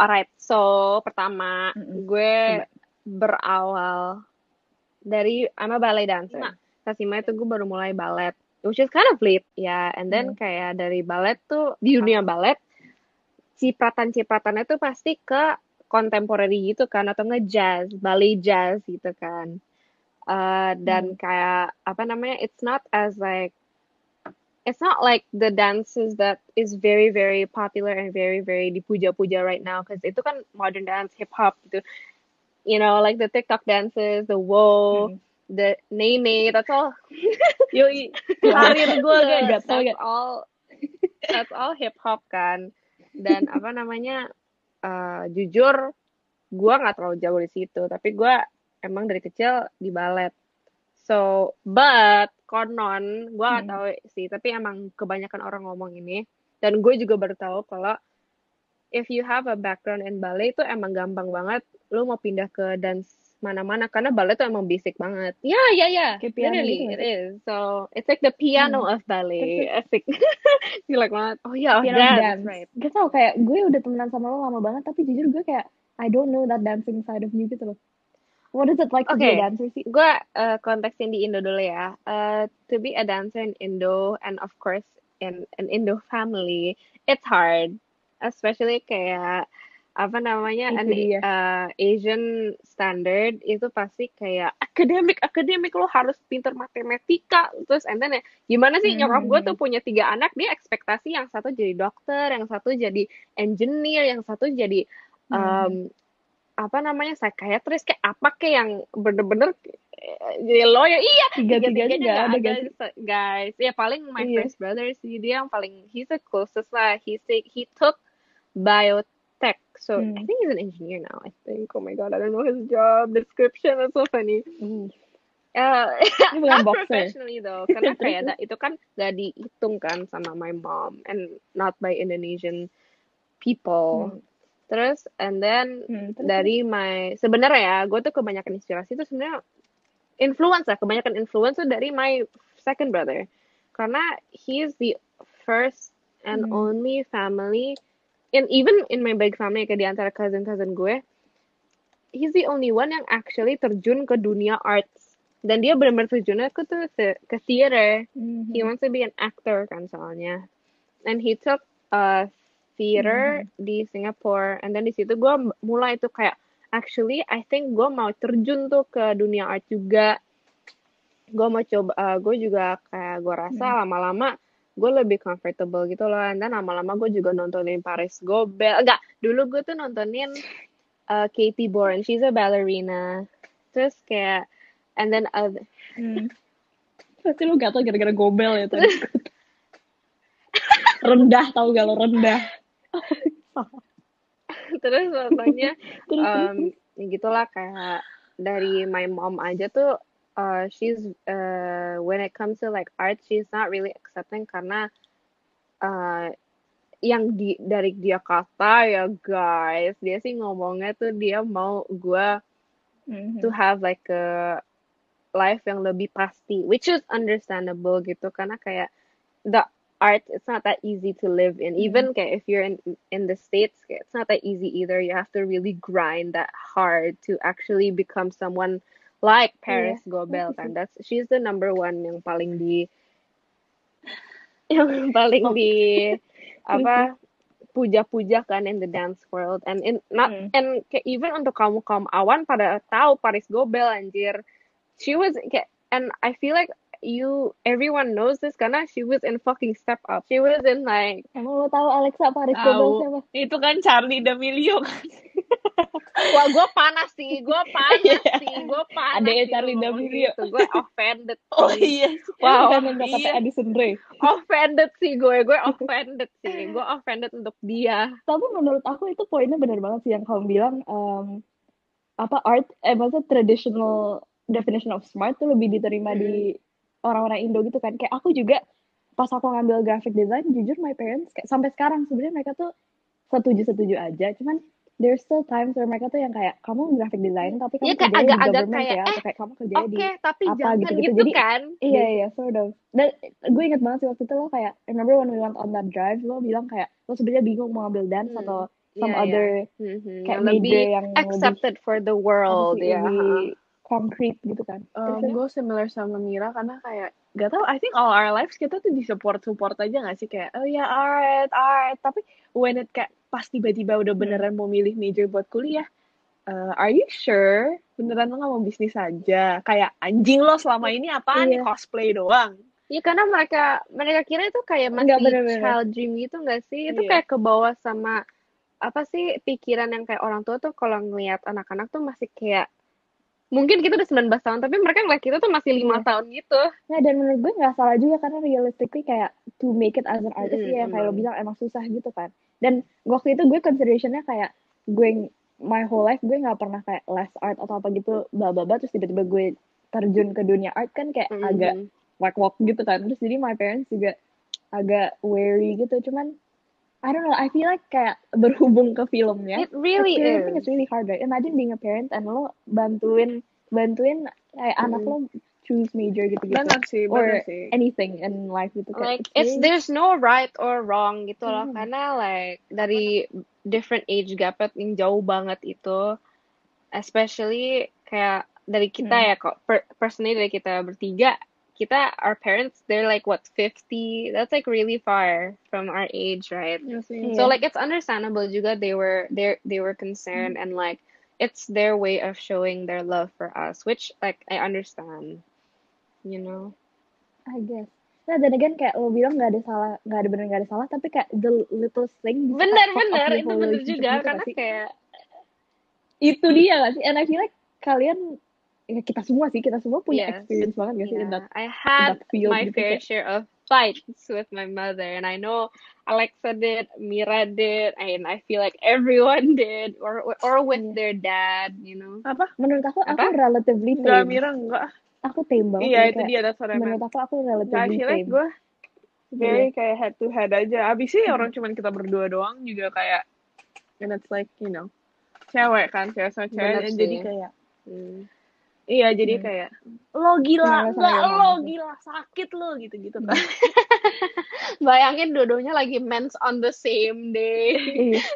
Alright, so pertama Mm-mm. gue berawal dari I'm a ballet dancer. Nah. Kelas lima itu gue baru mulai ballet, which is kind of late ya. And then kayak dari ballet tuh di dunia ballet, cipratan-cipratannya tuh pasti ke contemporary gitu kan atau nge-jazz, ballet jazz gitu kan. Uh, dan kayak apa namanya it's not as like it's not like the dances that is very very popular and very very dipuja-puja right now because itu kan modern dance hip hop gitu. You know like the TikTok dances the whoa Hmm. the nene that's all. Yoi. Karir gue guys. Gak tau, that's all that's all hip hop kan. Dan apa namanya uh, jujur gua nggak terlalu jago di situ tapi gua emang dari kecil di balet so but konon gua nggak Hmm. tahu sih tapi emang kebanyakan orang ngomong ini. Dan gue juga baru tahu kalau if you have a background in ballet itu emang gampang banget lu mau pindah ke dance mana-mana karena ballet itu emang basic banget. Ya ya ya. Kayak piano literally gitu it is. So it's like the piano of ballet. Asik. Gila banget. Oh ya piano dance, dance. right. Gak tau kayak gue udah temenan sama lo lama banget tapi jujur gue kayak I don't know that dancing side of you gitu loh. What is it like to be a dancer gue uh, konteksin di Indo dulu ya. Uh, to be a dancer in Indo and of course in an Indo family, it's hard. Especially kayak apa namanya an uh, Asian standard itu pasti kayak akademik akademik lo harus pinter matematika terus and then ya, gimana sih nyokap gue tuh Mhm. punya tiga anak dia ekspektasi yang satu jadi dokter yang satu jadi engineer yang satu jadi um, apa namanya psychiatrist kayak apa kayak yang bener-bener eh, jadi lawyer iya Tiga-tiganya tiga-tiganya nggak ada ada guys. guys ya paling my Iya. first brother sih dia yang paling he's the closest lah he say he took biotech so I Hmm. think he's an engineer now I think oh my god I don't know his job description that's so funny Uh, uh, bukan not professionally though karena kayak terus. da- itu kan gak dihitung kan sama my mom and not by Indonesian people Hmm. Terus and then Hmm, terus, dari my sebenarnya ya gue tuh kebanyakan inspirasi tuh sebenarnya influence lah kebanyakan influence tuh dari my second brother. Karena he is the first and Hmm. only family and even in my big family kayak di antara cousin cousin gue he's the only one yang actually terjun ke dunia arts. Dan dia benar-benar terjunnya ke tuh ke theater. Mhm. he wants to be an actor kan soalnya. And he took uh, theater di Singapore and then di situ gue mulai tuh kayak actually I think gue mau terjun tuh ke dunia art juga gue mau coba uh, gue juga kayak gue rasa Hmm. lama-lama gue lebih comfortable gitu loh and then lama-lama gue juga nontonin Paris Gobel enggak dulu gue tuh nontonin uh, Katie Bourne she's a ballerina terus kayak and then other Hmm. Pasti lu gatel gara-gara gobel ya tadi. rendah tau gak lo rendah. terus contohnya um, ya gitulah kayak dari my mom aja tuh uh, she's uh, when it comes to like art she's not really accepting karena uh, yang di dari dia kata ya guys dia sih ngomongnya tuh dia mau gua Mhm. to have like a life yang lebih pasti which is understandable gitu karena kayak the art it's not that easy to live in. Even kayak if you're in in the states it's not that easy either. You have to really grind that hard to actually become someone like Paris Gobel kan that's she's the number one yang paling di yang paling di apa puja-puja kan in the dance world. And in not Hmm. and kayak even untuk kamu kaum awan pada tahu Paris Gobel anjir she was kayak and I feel like you everyone knows this karena she was in fucking step up she was in like Emang lo tahu Alexa Paris Tahu. Siapa? Itu kan Charlie D'Amelio kan. wah gue panas sih gue panas Iya. sih gue panas Adeknya sih Charlie D'Amelio. gitu gue offended Oh iya. Wow. Bukan yang kata Iya. Addison Rae. offended sih gue gue offended sih gue offended untuk dia Tapi menurut aku itu poinnya benar banget sih yang kamu bilang em, apa art eh maksudnya traditional definition of smart tuh lebih diterima di orang-orang Indo gitu kan. Kayak aku juga pas aku ngambil graphic design jujur my parents kayak sampai sekarang sebenarnya mereka tuh setuju-setuju aja. Cuman there's still times where mereka tuh yang kayak kamu graphic design tapi kamu Iya, kayak kerjanya di government kayak, ya atau eh, kayak kamu kerjanya oke di tapi apa jangan gitu-gitu. gitu Jadi- kan Iya iya sort of. Dan gue inget banget sih waktu itu lo kayak I remember when we went on that drive lo bilang kayak lo sebenarnya bingung mau ambil dance Hmm, atau some Iya, iya. other Mhm, kayak yang major lebih yang lebih accepted for the world ya lebih concrete gitu kan. Um, Terus, gue similar sama Mira karena kayak gak tau I think all our lives kita tuh di support support aja gak sih kayak oh ya art art tapi when it kayak pas tiba-tiba udah Hmm. beneran mau milih major buat kuliah uh, are you sure beneran lo gak mau bisnis aja kayak anjing lo selama ini apaan nih Iya. cosplay doang Iya karena mereka mereka kira itu kayak Enggak, masih bener-bener. child dream gitu nggak sih? Itu Iya. kayak ke bawah sama apa sih pikiran yang kayak orang tua tuh kalau ngelihat anak-anak tuh masih kayak mungkin kita udah 19 tahun tapi mereka ngeliat kita tuh masih lima Iya. tahun gitu. Nah dan menurut gue nggak salah juga karena realistically kayak to make it as an artist Mm, ya kayak lo bilang emang susah gitu kan. Dan waktu itu gue considerationnya kayak gue my whole life gue nggak pernah kayak les art atau apa gitu bla bla bla terus tiba-tiba gue terjun ke dunia art kan kayak Mhm. agak wak wak gitu kan. Terus jadi my parents juga agak wary gitu. Cuman I don't know, I feel like kayak berhubung ke filmnya, It really is. is really hard, right? Imagine being a parent and lo bantuin bantuin kayak anak lo choose major gitu-gitu bener sih or bener sih anything in life gitu Like kayak it's really- there's no right or wrong gitu loh Hmm. karena like dari different age gap yang jauh banget itu especially kayak dari kita Hmm. ya kok per- personally dari kita bertiga kita our parents they're like what 50 that's like really far from our age right sih. so like it's understandable juga they were they they were concerned and like it's their way of showing their love for us which like I understand you know I guess. Nah, dan again kayak lo bilang nggak ada salah, nggak ada benar nggak ada salah, tapi kayak the little thing bener bener itu bener juga gitu karena kayak Itu dia gak sih? And I feel like kalian, ya kita semua sih, kita semua punya yes experience banget gak sih in yeah that, I in had that field my gitu fair kayak. share of fights with my mother and I know Alexa did Mira did and I feel like everyone did or or with Iya. their dad you know Apa? Menurut aku, aku Apa? relatively Enggak, tame. Mira enggak. Aku tame banget Iya, itu dia meant. menurut aku aku Nah, relatively like tame. gue very Iya. kayak head to head aja. Abis sih Hmm. orang cuman kita berdua doang juga kayak and it's like, you know, cewek kan, cewek sama cewek bener jadi kayak Hmm. Iya jadi Hmm. kayak lo gila, enggak lo sih? gila, sakit lo gitu-gitu Hmm. kan. bayangin dua-duanya lagi mens on the same day Iya.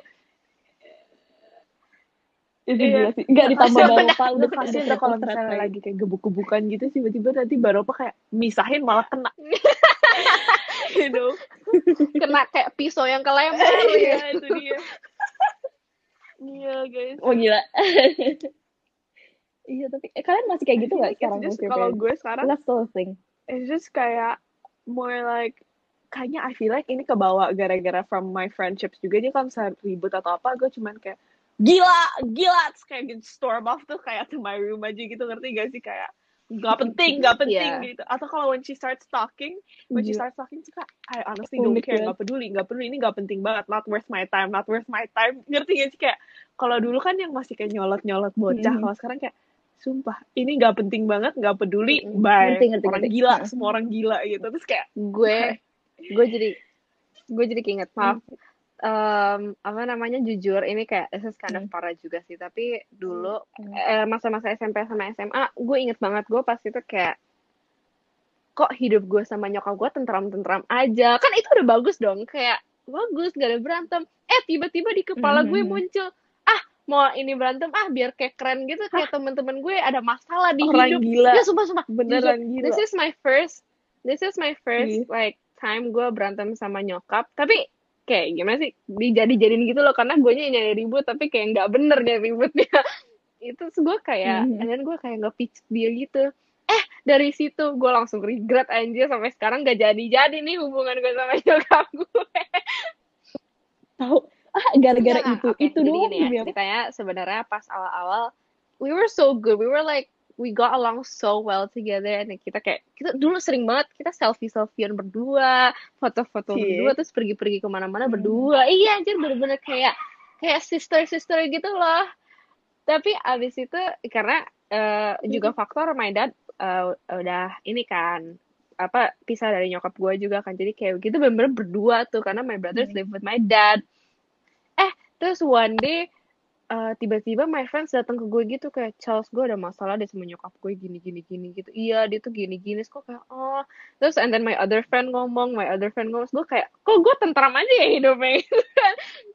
Itu Iya, sih. Nggak nggak ditambah baropa Udah kasihan udah kalau misalnya kayak lagi kayak gebuk-gebukan gitu tiba-tiba nanti Baropa kayak misahin malah kena you know kena kayak pisau yang kelempar iya ya itu dia iya guys Oh gila. Iya tapi eh, kalian masih kayak gitu nggak sekarang just kalau gue sekarang That's still a thing. it's just kayak more like kayaknya I feel like ini kebawa gara-gara from my friendships juga dia kalau misalnya ribut atau apa gue cuman kayak gila gila terus kayak gitu storm off tuh kayak to my room aja gitu ngerti gak sih kayak nggak penting nggak penting Iya. gitu atau kalau when she starts talking when she Gila. starts talking suka I honestly don't care nggak peduli nggak peduli ini nggak penting banget not worth my time not worth my time ngerti gak sih kayak kalau dulu kan yang masih kayak nyolot nyolot bocah Mhm. kalau sekarang kayak sumpah ini nggak penting banget nggak peduli bye Ngerti, ngerti, orang ngerti. gila semua orang gila gitu terus kayak gue gue jadi gue jadi keinget maaf. Em, apa namanya jujur ini kayak this is kind of Hmm. parah juga sih tapi dulu Hmm. eh, masa-masa SMP sama SMA gue inget banget gue pas itu kayak kok hidup gue sama nyokap gue tentram-tentram aja kan itu udah bagus dong kayak bagus gak ada berantem eh tiba-tiba di kepala gue Mhm. muncul mau ini berantem ah biar kayak keren gitu. Kayak temen-temen gue ada masalah di orang hidup. gila. Ya sumpah sumpah. Beneran gila. this is my first this is my first Iya. like time gue berantem sama nyokap. Tapi kayak gimana sih dijadi-jadiin gitu loh karena gue nyari ribut tapi kayak nggak bener nyari ributnya itu gue kayak Mhm. and then gue kayak nggak pitch dia gitu. Eh dari situ gue langsung regret anjir sampai sekarang gak jadi-jadi nih hubungan gue sama nyokap gue. Tahu ah gara-gara Enggak, itu oke, itu jadi doang ya ceritanya sebenarnya pas awal-awal we were so good. We were like we got along so well together. And kita kayak kita dulu sering banget kita selfie selfiean berdua foto-foto Cie. berdua terus pergi-pergi ke mana-mana Hmm. berdua. Iya anjir bener-bener kayak kayak sister sister gitu loh. Tapi abis itu karena eh, juga faktor my dad eh, udah ini kan apa pisah dari nyokap gue juga kan. Jadi kayak gitu bener-bener berdua tuh karena my brothers Hmm. live with my dad terus one day eh, tiba-tiba my friends datang ke gue gitu kayak Charles gue ada masalah deh sama nyokap gue gini gini gini gitu. Iya dia tuh gini gini. Terus gue kayak oh. Terus and then my other friend ngomong my other friend ngomong Terus gue kayak kok gue tentram aja ya hidupnya? Gitu kan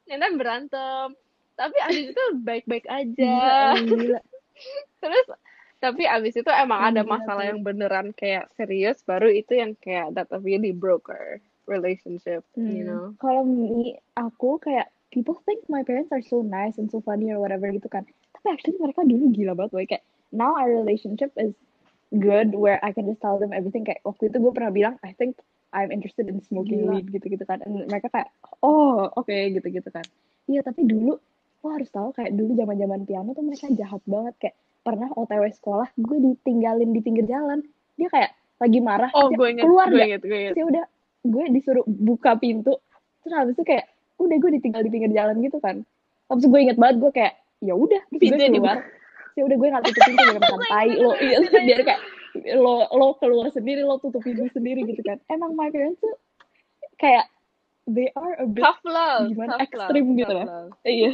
and then berantem. Tapi abis itu baik-baik aja. Gila, gila. terus tapi abis itu emang ada masalah yang beneran kayak serius baru itu yang kayak that really broke our relationship you Hmm. know? Kalau aku kayak people think my parents are so nice and so funny or whatever gitu kan. Tapi actually mereka dulu gila banget boy. Kayak now our relationship is good where I can just tell them everything. Kayak waktu itu gue pernah bilang I think I'm interested in smoking Gila. weed gitu-gitu kan. And mereka kayak oh oke gitu-gitu kan. Iya tapi dulu lo harus tahu kayak dulu zaman-zaman piano tuh mereka jahat banget kayak pernah OTW sekolah gue ditinggalin di pinggir jalan dia kayak lagi marah oh dia gue inget keluar gue inget gue inget ya udah gue disuruh buka pintu terus habis itu kayak udah gue ditinggal di pinggir jalan gitu kan. Habis itu gue inget banget gue kayak ya udah terus gue keluar. ya udah gue nggak tutup pintu biar makan tai lo iya biar kayak lo lo keluar sendiri lo tutup pintu sendiri gitu kan. Emang my parents tuh kayak they are a bit tough love gimana, tough ekstrim love, gitu lah. love. iya.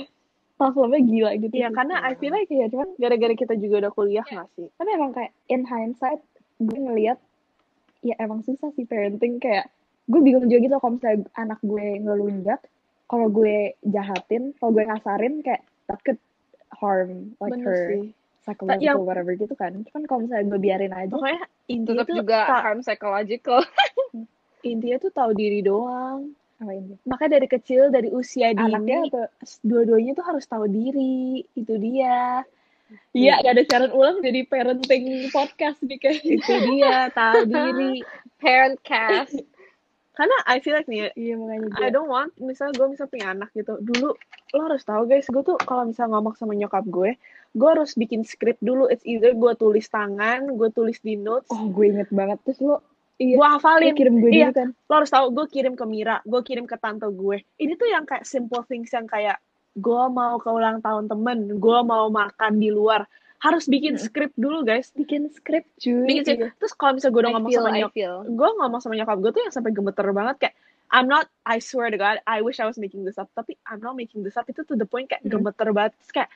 Tough love-nya gila gitu. Iya, sih. karena I feel like iya cuman gara-gara kita juga udah kuliah nggak sih? Tapi emang kayak in hindsight gue ngeliat ya emang susah sih parenting kayak gue bingung juga gitu loh kalau misalnya anak gue ngelunjak kalau gue jahatin kalau gue ngasarin kayak that could harm like bener her sih. psychological yang- whatever gitu kan. Cuman kalau misalnya gue biarin aja pokoknya intinya tetap tuh juga ta- harm psychological. Intinya tuh tahu diri doang. Apa ini makanya dari kecil dari usia anaknya dini atau dua-duanya tuh harus tahu diri. Itu dia. Iya, gak ada siaran ulang jadi parenting podcast nih kayak itu dia tahu diri. parent cast Karena I feel like nih, iya makanya I gue don't want, misalnya gue misalnya punya anak gitu, dulu lo harus tahu guys, gue tuh kalau misalnya ngomong sama nyokap gue, gue harus bikin script dulu. It's either gue tulis tangan, gue tulis di notes, oh gue inget banget terus lo gue iya hafalin. lo kirim gue Iya. dulu kan Lo harus tahu, gue kirim ke Mira, gue kirim ke tante gue. Ini tuh yang kayak simple things yang kayak gue mau ke ulang tahun temen, gue mau makan di luar. Harus bikin Hmm. script dulu guys. bikin script cuy Bikin script. Terus kalau misalnya gue udah ngomong feel sama nyokap, gue ngomong sama nyokap gue tuh yang sampai gemeter banget kayak I'm not I swear to God I wish I was making this up tapi I'm not making this up itu to the point kayak Hmm. gemeter banget Terus kayak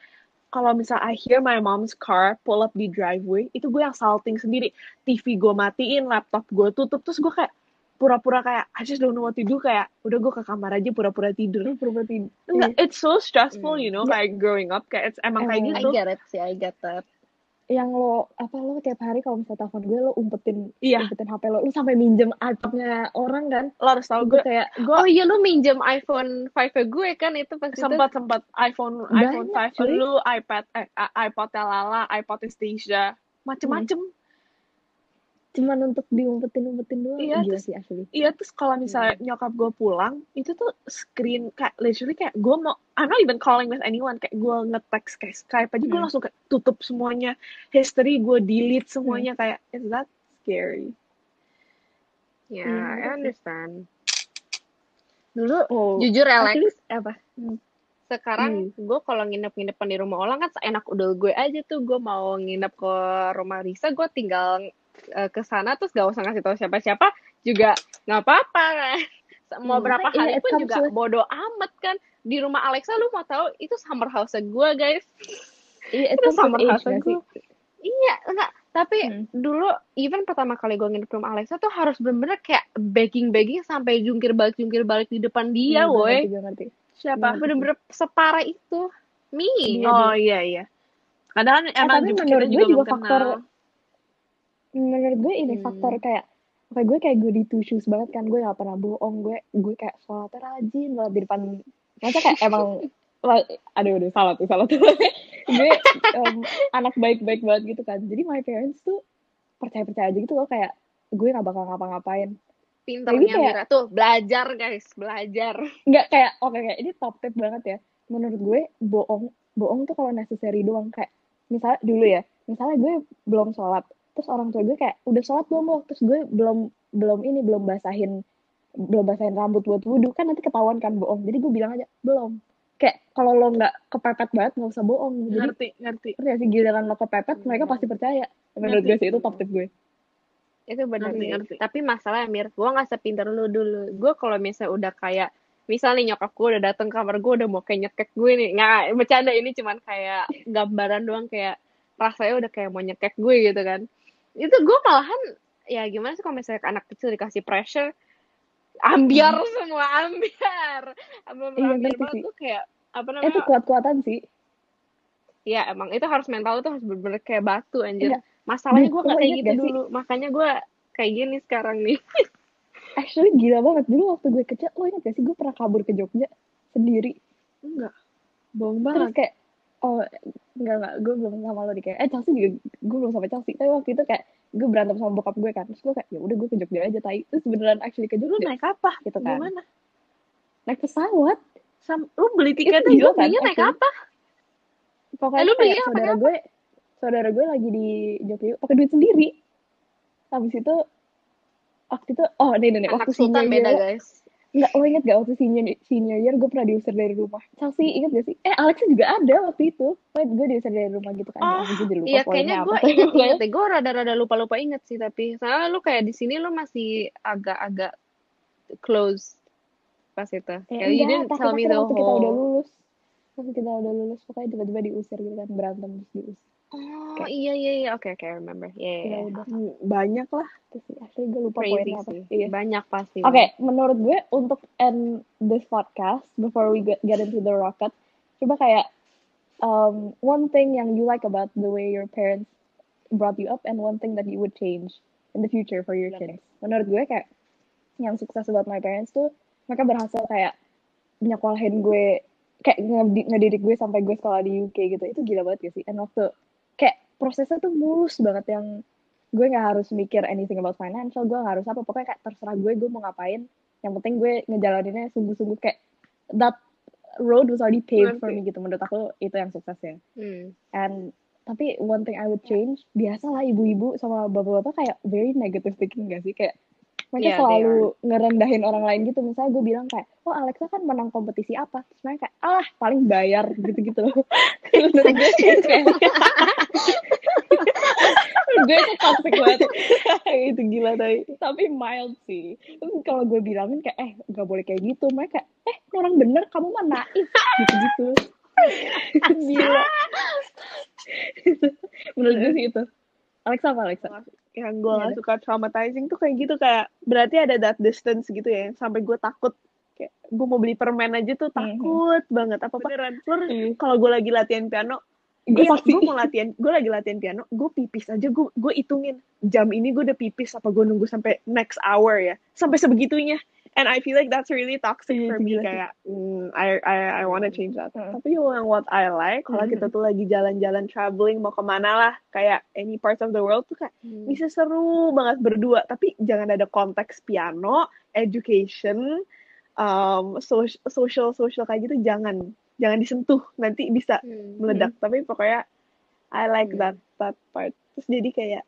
kalau misalnya I hear my mom's car pull up di driveway itu gue yang salting sendiri TV gue matiin laptop gue tutup terus gue kayak pura-pura kayak I just don't know what to do. Kayak udah gue ke kamar aja pura-pura tidur. Lo properti Enggak, it's so stressful you know Ya. kayak growing up kayak it's emang kayak Emang. I gitu get it sih I get that. Yang lo apa lo tiap hari kalau misalnya telepon gue lo umpetin Iya. umpetin HP lo. Lo sampai minjem iPadnya orang kan? Lo harus tahu gue gue. kayak gue oh iya lu minjem iPhone 5 gue kan? Itu pas itu. Sempat sempat. iPhone Banyak, iPhone 5 cuy. dulu iPad eh, i- iPodnya Lala iPod Stasia. Macem-macem cuman untuk diumpetin umpetin doang. Iya, gila terus- sih asli. iya terus kalau misalnya nyokap gue pulang itu tuh screen kayak literally kayak gue mau I'm not even calling with anyone. Kayak gue nge-text kayak Skype aja gue Hmm. langsung kayak tutup semuanya. History gue delete semuanya kayak is that scary? Ya Iya, I understand. Dulu oh. Jujur Alex actually, apa? Sekarang gue kalau nginep-nginepan di rumah orang kan seenak udah gue aja tuh. Gue mau nginep ke rumah Risa gue tinggal eh, ke sana terus gak usah ngasih tahu siapa-siapa juga nggak apa-apa. Kan mau Hmm, berapa iya, hari it pun juga with- bodo amat kan. Di rumah Alexa lu mau tahu itu summer house gue guys. Iya itu summer house gue iya enggak. Tapi Hmm. dulu even pertama kali gue nginep di rumah Alexa tuh harus bener-bener kayak begging-begging sampai jungkir balik jungkir balik di depan dia Hmm, gue woi siapa? Hmm. bener-bener separah itu. Me. Iya, oh iya iya. Kadang Eh, emang tapi juga menurut kita gue juga juga faktor kenal menurut gue ini Hmm. faktor kayak kayak gue kayak gue di two shoes banget kan. Gue gak pernah bohong gue gue kayak sholatnya rajin banget di depan. Masa kayak emang aduh aduh salah tuh salah tuh. Gue em, anak baik-baik banget gitu kan. Jadi my parents tuh percaya-percaya aja gitu loh kayak gue gak bakal ngapa-ngapain. Pinternya kayak- Mira tuh belajar guys belajar. Nggak kayak oke kayak ini top tip banget ya. Menurut gue bohong bohong tuh kalau necessary doang. Kayak misalnya dulu ya misalnya gue belum sholat terus orang tua gue kayak udah sholat belum lo? Terus gue belum belum ini belum basahin belum basahin rambut buat wudhu kan nanti ketahuan kan bohong. Jadi gue bilang aja belum. Kayak kalau lo nggak kepepet banget nggak usah bohong. Jadi ngerti ngerti. ngerti sih giliran lo kepepet mereka pasti percaya. Menurut gue sih itu top tip gue. Itu benar Ngerti, sih. ngerti. tapi masalah Mir gue nggak sepinter lu dulu. Gue kalau misalnya udah kayak misal nih nyokap gue udah dateng kamar gue udah mau kayak nyekek gue nih. Nggak bercanda ini cuman kayak gambaran doang kayak rasanya udah kayak mau nyekek gue gitu kan itu gue malahan ya gimana sih kalau misalnya anak kecil dikasih pressure ambiar semua ambiar. Ambiar Iya, ambiar banget sih. tuh kayak apa itu namanya? kuat-kuatan sih. Ya emang itu harus mental itu harus bener-bener kayak batu anjir. Iya. masalahnya gue kayak gitu gak sih? dulu? Makanya gue kayak gini sekarang nih. Actually gila banget. Dulu waktu gue kecil lo inget gak sih? Gue pernah kabur ke Jogja sendiri. Enggak. Bohong terus banget. kayak oh enggak enggak. Gue belum sama lo di kayak eh Chelsea juga gue belum sama Chelsea. Tapi waktu itu kayak gue berantem sama bokap gue kan. Terus gue kayak ya udah gue ke Jogja aja tai. Terus beneran actually ke lu naik apa? Gitu kan. Gimana? Naik pesawat. Sam, lu beli itu tiketnya gila lu kan naik actually. apa? Pokoknya Eh, lu kayak saudara gue saudara gue lagi di Jogja pakai duit sendiri. Habis itu waktu itu oh nih nih nih, waktu sultan beda guys Enggak, lo inget gak waktu senior, senior year gue pernah diusir dari rumah. Chelsea inget gak sih? Eh, Alexa juga ada waktu itu. Wait, gue diusir dari rumah gitu kan. Oh, Ya, gue jadi lupa iya kayaknya gue inget inget deh gue rada-rada lupa-lupa inget sih tapi soalnya lu kayak di sini lu masih agak-agak close pas itu Ya, kayak you enggak, didn't tell me the waktu kita udah whole lulus. Waktu kita udah lulus, pokoknya tiba-tiba diusir gitu kan. Berantem terus diusir. Oh iya iya iya oke oke I remember iya Ya yeah, udah, banyak lah sih. Asli gue lupa crazy poinnya apa. sih Iya. banyak pasti Oke, menurut gue untuk end this podcast before we get, get into the rocket, coba kayak um, one thing yang you like about the way your parents brought you up and one thing that you would change in the future for your kids. Menurut gue kayak yang sukses about my parents tuh mereka berhasil kayak nyekolahin gue kayak ngedi- ngedidik gue sampai gue sekolah di UK gitu. Itu gila banget gak sih? And waktu kayak prosesnya tuh mulus banget yang gue nggak harus mikir anything about financial, gue nggak harus apa. Pokoknya kayak terserah gue, gue mau ngapain. Yang penting gue ngejalaninnya sungguh-sungguh kayak that road was already paved for me gitu. Menurut aku itu yang suksesnya. Hmm. And tapi one thing I would change, biasalah ibu-ibu sama bapak-bapak kayak very negative thinking gak sih? Kayak mereka Yeah, selalu ngerendahin orang lain gitu. Misalnya gue bilang kayak, oh Alexa kan menang kompetisi apa? Terus mereka kayak, ah paling bayar sih kayak, Menurut gue itu toxic banget. itu gila tapi. Tapi mild sih. Terus kalau gue bilangin kayak, eh gak boleh kayak gitu. Mereka, eh orang bener, kamu mah naif. Gitu-gitu. gila. Menurut gue sih itu. Alexa apa Alexa? yang gue Iya gak suka traumatizing tuh kayak gitu kayak berarti ada that distance gitu ya sampai gue takut kayak gue mau beli permen aja tuh takut banget apa apa beneran Iya. kalau gue lagi latihan piano Gue Iya, saksi. gue mau latihan, gue lagi latihan piano, gue pipis aja, gue gue hitungin jam ini gue udah pipis apa gue nunggu sampai next hour ya, sampai sebegitunya. And I feel like that's really toxic Iya, for me gila kayak, mm, I I I wanna change that. Hmm. Tapi yang what I like kalau kita tuh lagi jalan-jalan traveling mau ke mana lah, kayak any parts of the world tuh kayak Hmm. bisa seru banget berdua. Tapi jangan ada konteks piano, education, um, social social social kayak gitu jangan jangan disentuh nanti bisa Hmm. meledak tapi pokoknya I like Hmm. that that part terus jadi kayak ya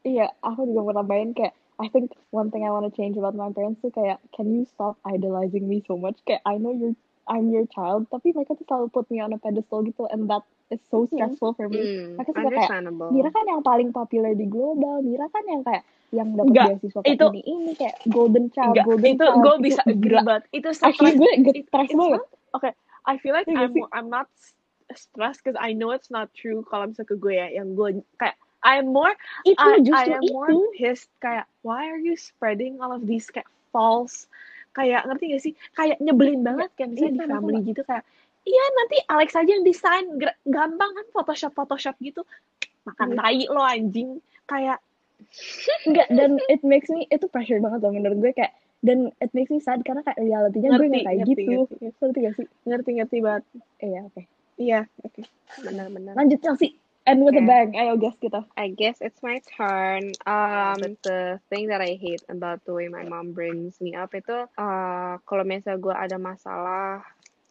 Iya, aku juga mau tambahin kayak I think one thing I want to change about my parents tuh kayak can you stop idolizing me so much? Kayak I know you're I'm your child, tapi mereka tuh selalu put me on a pedestal gitu and that is so stressful for me. Hmm. Mereka suka kayak Understandable. Mira kan yang paling popular di global, Mira kan yang kayak yang dapat beasiswa kayak itu- ini ini kayak golden child, enggak golden itu child. gue Itu bisa gila. banget itu Actually stress gue it- stress it's banget. not- okay I feel like Iya I'm? I'm not stressed because I know it's not true kalau misalnya ke gue ya yang gue kayak I'm more Itu I, I justru am itu. more pissed kayak why are you spreading all of these kayak false kayak ngerti gak sih kayak nyebelin banget kayak misalnya iya, di sama-sama. family gitu kayak iya nanti Alex aja yang desain gampang kan Photoshop Photoshop gitu makan Iya. tai lo anjing kayak Enggak, dan it makes me, itu pressure banget loh menurut gue kayak, dan it makes me sad karena kayak realitinya gue Ngerti, nggak kayak ngerti, gitu. ngerti, ngerti. Ngerti gak sih? ngerti ngerti banget Iya, oke. iya oke Benar-benar. Lanjut Chelsea. And with a Oke. bang. Ayo guys kita. I guess it's my turn. Um, the thing that I hate about the way my mom brings me up itu, uh, kalau misalnya gue ada masalah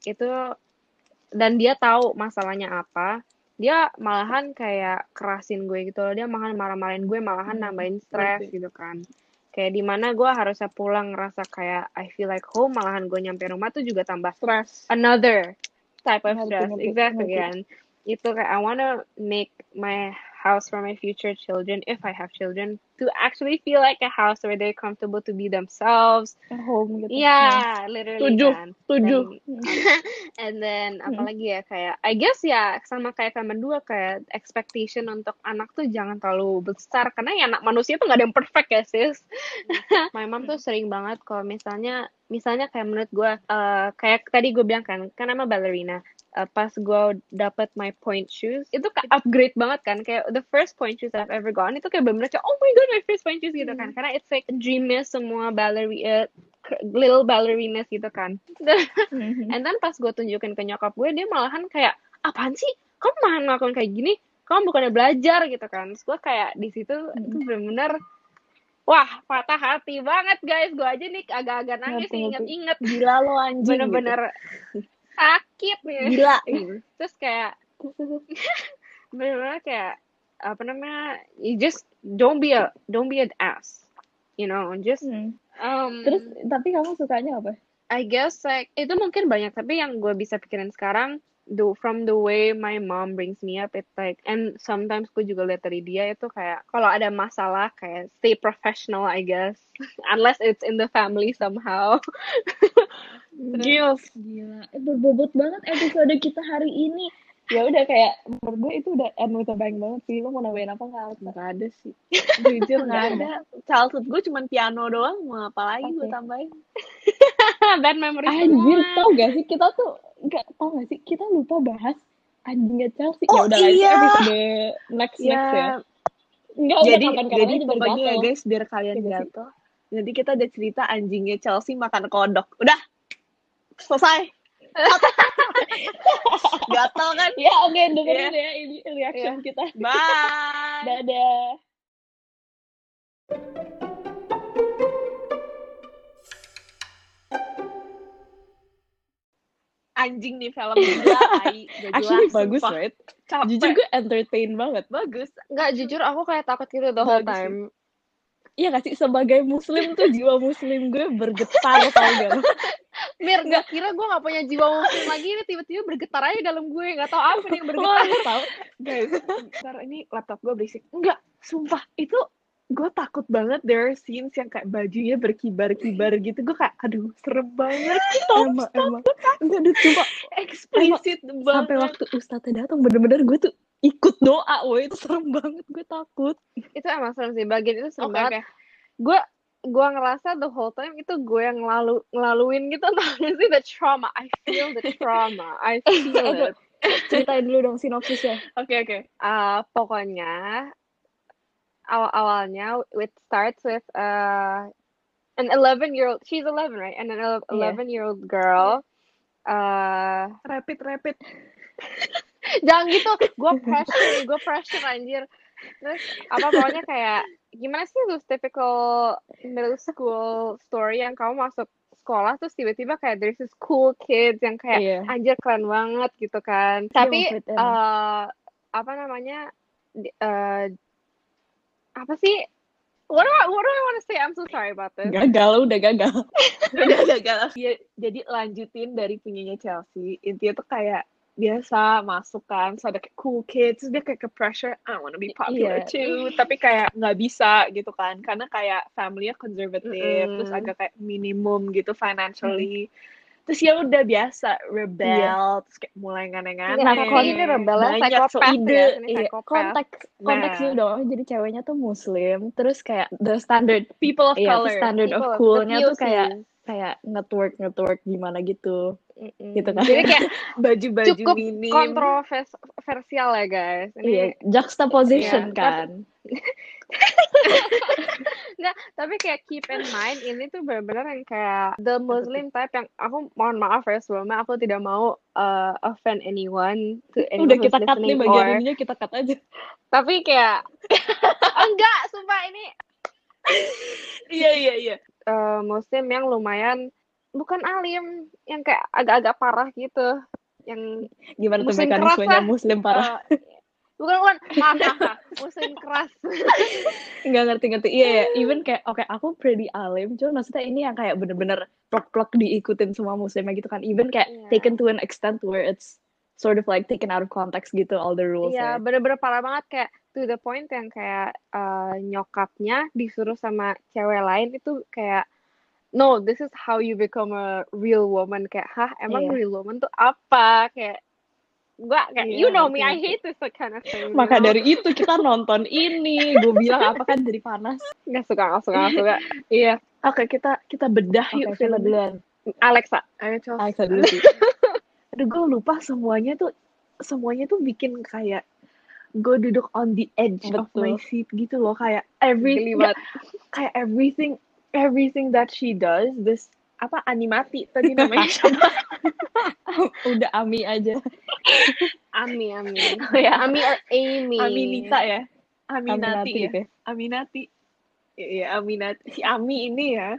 itu dan dia tahu masalahnya apa, dia malahan kayak kerasin gue gitu loh. Dia malahan marah-marahin gue, malahan Hmm, nambahin stres gitu kan. Kayak di mana gue harusnya pulang ngerasa kayak I feel like home, malahan gue nyampe rumah tuh juga tambah stress another type of stress. Exactly kan. Itu kayak I wanna make my house for my future children, if I have children, to actually feel like a house where they're comfortable to be themselves. At home gitu. Yeah, literally Tujuh, kan. tujuh. Dan, and then Hmm. apalagi ya kayak I guess ya sama kayak kalian berdua kayak expectation untuk anak tuh jangan terlalu besar karena ya anak manusia tuh gak ada yang perfect ya sis. My mom tuh sering banget kalau misalnya misalnya kayak menurut gue eh, kayak tadi gue bilang kan kan nama ballerina Eh, pas gue dapet my point shoes itu kayak upgrade banget kan kayak the first point shoes I've ever gotten itu kayak bener-bener kayak oh my god my first point shoes gitu kan karena it's like dreamnya semua ballerina little ballerinas gitu kan Mhm. And then pas gue tunjukin ke nyokap gue, dia malahan kayak, apaan sih? Kamu malah ngelakuin kayak gini? Kamu bukannya belajar gitu kan? Terus gue kayak di situ itu bener-bener, wah patah hati banget guys. Gue aja nih agak-agak nangis inget-inget. gila lo anjing gitu. Sakit nih. gila Terus kayak, bener-bener kayak, apa namanya, you just don't be a, don't be an ass. You know, just, Hmm. um, Terus tapi kamu sukanya apa? I guess like itu mungkin banyak tapi yang gue bisa pikirin sekarang do from the way my mom brings me up it's like and sometimes gue juga lihat dari dia itu kayak kalau ada masalah kayak stay professional I guess. Unless it's in the family somehow. Gils Gila, itu bobot banget episode kita hari ini. Ya udah kayak menurut gue itu udah end with a bang banget sih. Lo mau nambahin apa nggak? Nggak ada sih jujur nggak ada childhood gue cuman piano doang mau apa lagi gue Oke. tambahin bad memories Anjir, semua tau gak sih kita tuh nggak tau gak sih kita lupa bahas anjingnya Chelsea. Oh, ya udah lah, itu iya. next Ya, next ya. Enggak, jadi udah jadi pokoknya ya guys biar kalian Iya gatel. Nanti kita ada cerita anjingnya Chelsea makan kodok. Udah selesai. gatel kan? Ya oke dengerin ya ini reaction kita. Bye. Dadah. Anjing nih film gila, tai. Gak Actually jelas, bagus sumpah. right? Capek. Jujur gue entertain banget. bagus. Nggak, jujur aku kayak takut gitu the whole Bagus time. Iya gak sih sebagai muslim tuh jiwa muslim gue bergetar tau gak? Mir, nggak kira gue nggak punya jiwa muslim lagi ini tiba-tiba bergetar aja dalam gue nggak tahu apa nih yang bergetar. tau. Guys, ntar ini laptop gue berisik. Enggak, sumpah. Itu gue takut banget there are scenes yang kayak bajunya berkibar-kibar gitu. Gue kayak, aduh, serem banget. Emang emang. Enggak deh coba Eksplisit banget. sampai waktu ustadznya datang bener-bener gue tuh ikut doa, woi itu serem banget gue takut. itu emang serem sih bagian itu serem Oke, banget. oke. Gue gue ngerasa the whole time itu gue yang ngelalu ngelaluin gitu tau sih the trauma I feel the trauma I feel it Ceritain dulu dong sinopsisnya. Oke, oke. uh, pokoknya awal awalnya it starts with uh, an 11 year old she's 11 right and an 11 year old girl uh, Rapid, rapid. jangan gitu gue pressure gue pressure anjir terus apa pokoknya kayak gimana sih those typical middle school story yang kamu masuk sekolah terus tiba-tiba kayak there's this cool kids yang kayak Iya. anjir keren banget gitu kan tapi eh apa namanya eh apa sih what do I what do I want to say I'm so sorry about this Gagal, udah gagal. Udah gagal. Iya, jadi lanjutin dari punyanya Chelsea. Intinya tuh kayak biasa masuk kan, terus ada kayak cool kids, terus dia kayak ke pressure, I wanna be popular Iya. too, tapi kayak nggak bisa gitu kan, karena kayak family-nya conservative, Mm-mm. terus agak kayak minimum gitu financially, terus ya udah biasa rebel, terus kayak mulai nganeh-nganeh, Nah, Nah, kalau ini rebelnya banyak so ya, ide, Iya, konteks konteks Nah. dong. Jadi ceweknya tuh muslim, terus kayak the standard people of iya, the color, standard People of coolnya tuh kayak kayak network network gimana gitu. Mm-mm. gitu kan. Jadi kayak baju-baju cukup minim, kontroversial ya guys. Ini Iya, juxtaposition Iya, kan. Enggak, tapi kayak keep in mind ini tuh benar-benar yang kayak the Muslim type yang aku mohon maaf ya sebelumnya aku tidak mau uh, offend anyone to anyone Udah kita cut nih bagian or- ininya kita cut aja. tapi kayak enggak sumpah ini iya iya iya, uh, Muslim yang lumayan bukan alim yang kayak agak-agak parah gitu yang Gimana tuh keras mekanismenya muslim parah? uh, bukan bukan maaf. Muslim keras Nggak ngerti-ngerti. Iya ya, even kayak oke aku pretty alim, cuma maksudnya ini yang kayak bener-bener plek-plek diikutin semua muslimnya gitu kan. Even kayak Iya. taken to an extent where it's sort of like taken out of context gitu all the rules. Iya, ya. bener-bener parah banget kayak to the point yang kayak uh, nyokapnya disuruh sama cewek lain itu kayak no, this is how you become a real woman kayak hah emang Iya. real woman tuh apa kayak gua kayak Iya, you know me I ngerti, hate this kind of thing. you Maka know? dari itu kita nonton ini, gue bilang apa kan jadi panas. nggak suka nggak suka nggak suka. iya. Oke kita kita bedah yuk coba filmnya. duluan. Alexa, Ayo Chelsea. Alexa dulu sih. Aduh gue lupa semuanya tuh semuanya tuh bikin kayak gue duduk on the edge of my Betul. seat gitu loh kayak everything kayak everything everything that she does this apa animati tadi namanya. Siapa Udah Ami aja. Ami Ami. Oh ya, Ami or Amy. Aminita ya? Aminati Aminati ya. gitu ya. Aminati. Iya Aminati. Si Ami ini ya.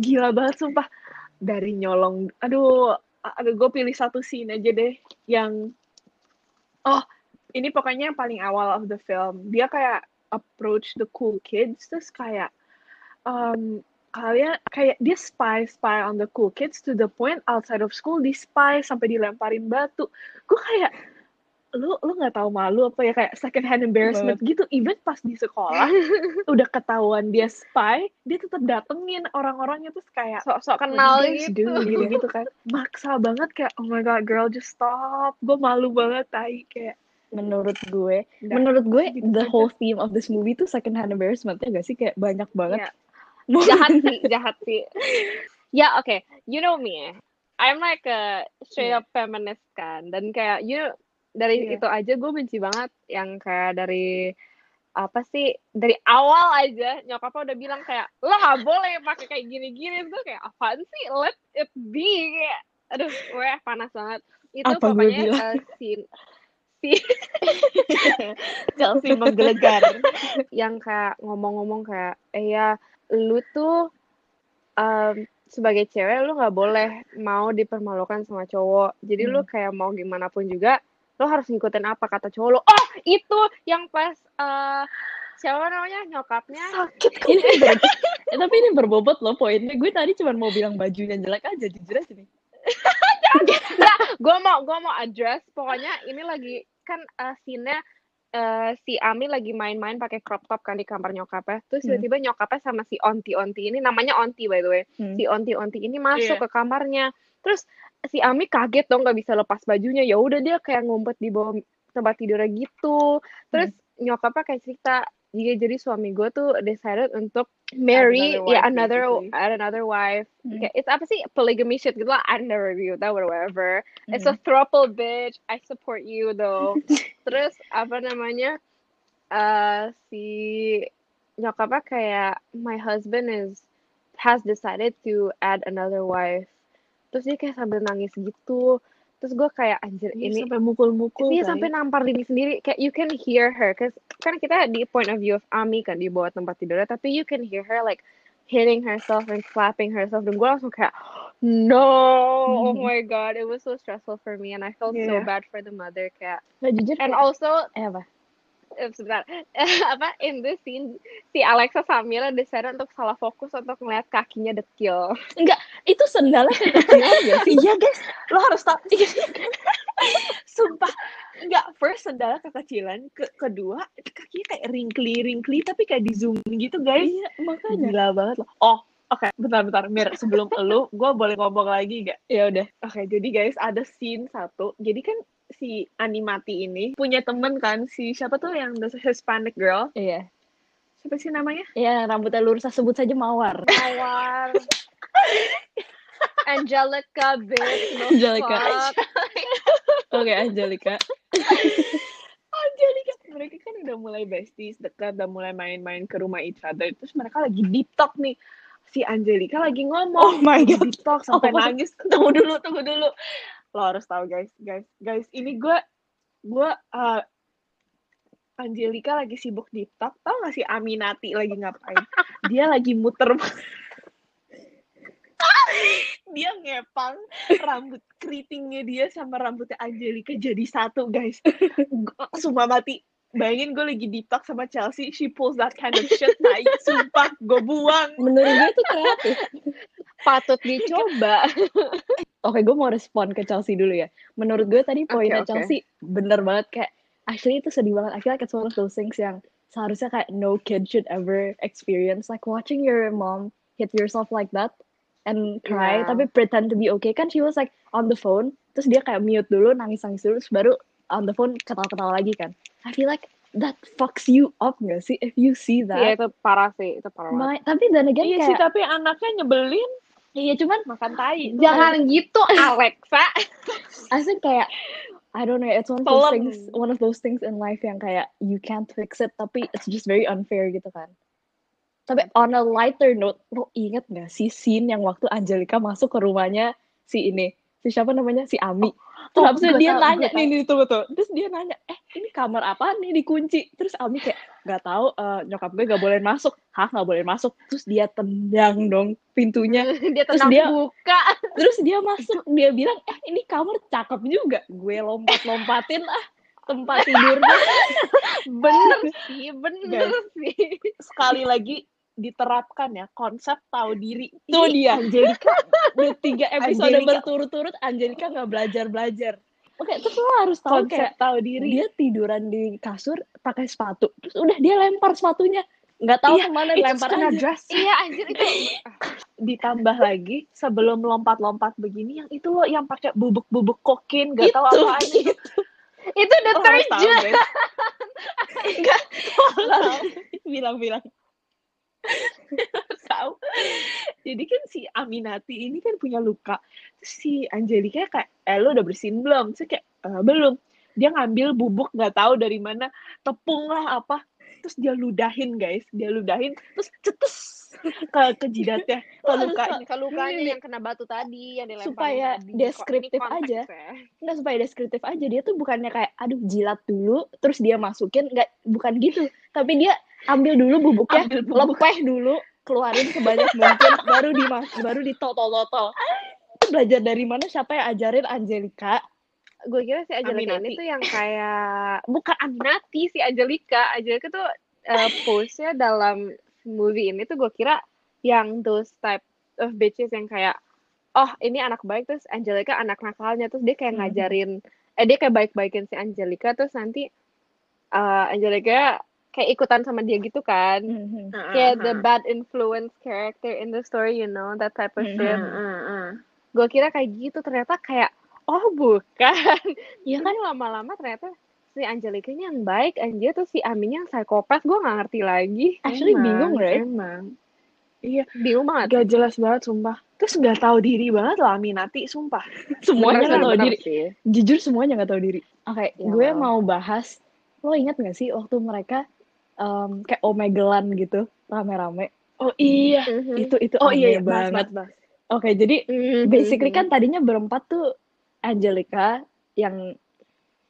Gila banget sumpah. Dari nyolong. Aduh aduh gue pilih satu scene aja deh yang oh ini pokoknya yang paling awal of the film. Dia kayak approach the cool kids terus kayak um, kalian kayak dia spy spy on the cool kids to the point outside of school di spy sampai dilemparin batu gue kayak lu lu nggak tahu malu apa ya kayak second hand embarrassment gitu even pas di sekolah udah ketahuan dia spy dia tetap datengin orang-orangnya terus kayak Sok-sok "What do kenal gitu. do?" gitu gitu kan maksa banget kayak oh my god girl just stop gue malu banget tai kayak Menurut gue, Nggak, menurut gue gitu the whole theme of this movie tuh second hand embarrassment ya gak sih kayak banyak banget. Iya. Jahat sih, jahat sih. Ya, oke. You know me. I'm like a straight up feminist kan. Dan kayak you dari Iya. itu aja gue benci banget yang kayak dari apa sih dari awal aja nyokapnya udah bilang kayak lo gak boleh pakai kayak gini-gini gue kayak apaan sih let it be kayak aduh gue panas banget itu Apa pokoknya eh, si si Chelsea menggelegar. yang kayak ngomong-ngomong kayak eh ya lu tuh em, sebagai cewek lu nggak boleh mau dipermalukan sama cowok. Jadi lu kayak mau gimana pun juga lu harus ngikutin apa kata cowok lu. Oh itu yang pas eh siapa namanya nyokapnya. Sakit kok. ini ber- eh, tapi ini berbobot loh poinnya. Gue tadi cuma mau bilang bajunya jelek aja jujur aja nih. Gue mau gue mau address. Pokoknya ini lagi kan uh, scene-nya eh, si Ami lagi main-main pakai crop top kan di kamar nyokapnya terus Hmm. tiba-tiba nyokapnya sama si onti-onti ini namanya onti by the way Hmm. si onti-onti ini masuk Iya. ke kamarnya terus si Ami kaget dong nggak bisa lepas bajunya ya udah dia kayak ngumpet di bawah tempat tidurnya gitu terus nyokapnya kayak cerita Iya, jadi suami gue tuh decided untuk marry another ya wife, another basically. another wife. Hmm. Kayak, it's apa sih polygamy shit gitu lah. I never review that or whatever. It's Hmm. a throuple bitch. I support you though. Terus apa namanya? eh si nyokapnya kayak my husband is has decided to add another wife. Terus dia kayak sambil nangis gitu. Terus gue kayak anjir Ini ini sampai mukul-mukul. kali. sampai nampar diri sendiri kayak you can hear her cause kan kita di point of view of Ami kan di bawah tempat tidurnya tapi you can hear her like hitting herself and slapping herself dan gue langsung kayak no oh my god it was so stressful for me and I felt so Yeah. bad for the mother kayak Nah, jujur and kayak- also eh apa eh, sebentar apa in this scene si Alexa Samira decided untuk salah fokus untuk ngeliat kakinya dekil enggak itu sendalnya ya sih Iya guys, lo harus tahu. Sumpah, enggak first sendalnya kekecilan, ke kedua kakinya kayak wrinkly wrinkly tapi kayak di zoom gitu guys. iya makanya Gila banget loh. Oh, oke, bentar-bentar Mir, sebelum elu, gue boleh ngomong lagi gak? ya udah Oke, jadi guys ada scene satu. Jadi kan si animati ini punya temen kan si siapa tuh yang the Hispanic girl? iya Siapa sih namanya? Iya, rambutnya lurus, sebut saja Mawar. Mawar Angelica bitch no Angelica. Oke, Angelika. Angelika mereka kan udah mulai besties dekat udah mulai main-main ke rumah each other terus mereka lagi deep talk nih si Angelika lagi ngomong Oh my God. deep talk sampai Oh. nangis tunggu dulu tunggu dulu lo harus tahu guys. Guys guys ini gue gue uh, Angelika lagi sibuk deep talk tau gak sih Aminati lagi ngapain? Dia lagi muter dia ngepang rambut keritingnya dia sama rambutnya Angelika jadi satu guys. Sumpah mati. Bayangin gue lagi deep talk sama Chelsea. She pulls that kind of shit tai. Sumpah gue buang. Menurut gue itu kreatif. patut dicoba Oke, gue mau respon ke Chelsea dulu ya. Menurut gue tadi poinnya oke. Chelsea bener banget kayak actually itu sedih banget. I feel like it's one of those things yang seharusnya kayak no kid should ever experience. Like watching your mom hit yourself like that and cry, Yeah. tapi pretend to be okay. Kan she was like on the phone, terus dia kayak mute dulu, nangis-nangis dulu, terus baru on the phone ketawa-ketawa lagi kan. I feel like that fucks you up gak sih if you see that? Iya itu parah sih itu parah banget. My- tapi then again iya sih kayak tapi anaknya nyebelin iya cuman makan tai Jangan gitu Alexa. I think kayak I don't know, it's one of those Pelem. things, one of those things in life yang kayak you can't fix it, tapi it's just very unfair gitu kan. Tapi on a lighter note, lo inget gak sih scene yang waktu Angelika masuk ke rumahnya si ini, si siapa namanya si Ami. Terus oh, gua dia tahu, nanya nih, nih tunggu tuh. Terus dia nanya, eh ini kamar apa nih dikunci? Terus Ami kayak nggak tahu, eh, nyokap gue gak boleh masuk. Hah nggak boleh masuk? Terus dia tendang dong pintunya. dia Terus dia- buka. Terus dia masuk, dia bilang, eh ini kamar cakep juga. Gue lompat-lompatin ah tempat tidurnya. Bener sih, bener Guys. sih. sekali lagi diterapkan ya konsep tahu diri Itu dia. Angelika Udah tiga episode Angelika. berturut-turut Angelika nggak belajar-belajar. Oke, terus lo harus tahu konsep kayak tahu diri dia tiduran di kasur pakai sepatu. Terus udah dia lempar sepatunya. Nggak tahu Iya, ke mana lempar aja. dress Iya anjir itu. ditambah lagi sebelum lompat-lompat begini yang itu loh yang pakai bubuk-bubuk kokain gak tahu Itu, apaan itu Lo tahu deterjen. guys enggak Bilang-bilang. tahu. Jadi kan si Aminati ini kan punya luka. Terus si Angelika kayak eh lo udah bersihin belum? Terus kayak "Eh, belum. Dia ngambil bubuk nggak tahu dari mana tepung lah apa. Terus dia ludahin guys. Dia ludahin terus cetes ke ke jidatnya ke harus lukanya. ke lukanya Ini yang kena batu tadi yang dilemparin supaya tadi. Kok ini deskriptif aja. konteksnya? nggak supaya deskriptif aja. Dia tuh bukannya kayak aduh jilat dulu. Terus dia masukin nggak bukan gitu. Tapi dia ambil dulu bubuknya Ambil bubuk. lepeh dulu keluarin sebanyak mungkin baru dimas baru ditotol-totol belajar dari mana siapa yang ajarin Angelika gue kira si Angelika Aminati. ini tuh yang kayak bukan Aminati si Angelika Angelika tuh eh, pose-nya dalam movie ini tuh gue kira yang those type of bitches yang kayak oh ini anak baik terus Angelika anak nakalnya terus dia kayak Mhm. ngajarin eh dia kayak baik-baikin si Angelika terus nanti eh, Angelika kayak ikutan sama dia gitu kan. Mhm. kayak the bad influence character in the story you know that type of Mhm. shit. Gue kira kayak gitu ternyata kayak oh bukan. Iya kan? lama-lama ternyata si Angelika ini yang baik anjir tuh si Aminnya yang psikopat. Gue nggak ngerti lagi. Actually Emang, bingung, right? emang. Iya. Bingung banget gak jelas banget sumpah. Terus nggak tahu diri banget lah Aminati sumpah. Semuanya nggak tahu diri. sih. jujur semuanya nggak tahu diri. Oke Ya, gue mau bahas lo ingat nggak sih waktu mereka em, kayak omegelan gitu rame-rame oh iya Mhm. itu itu oh iya, iya banget bahas, bahas. oke jadi Mhm. basically kan tadinya berempat tuh Angelica yang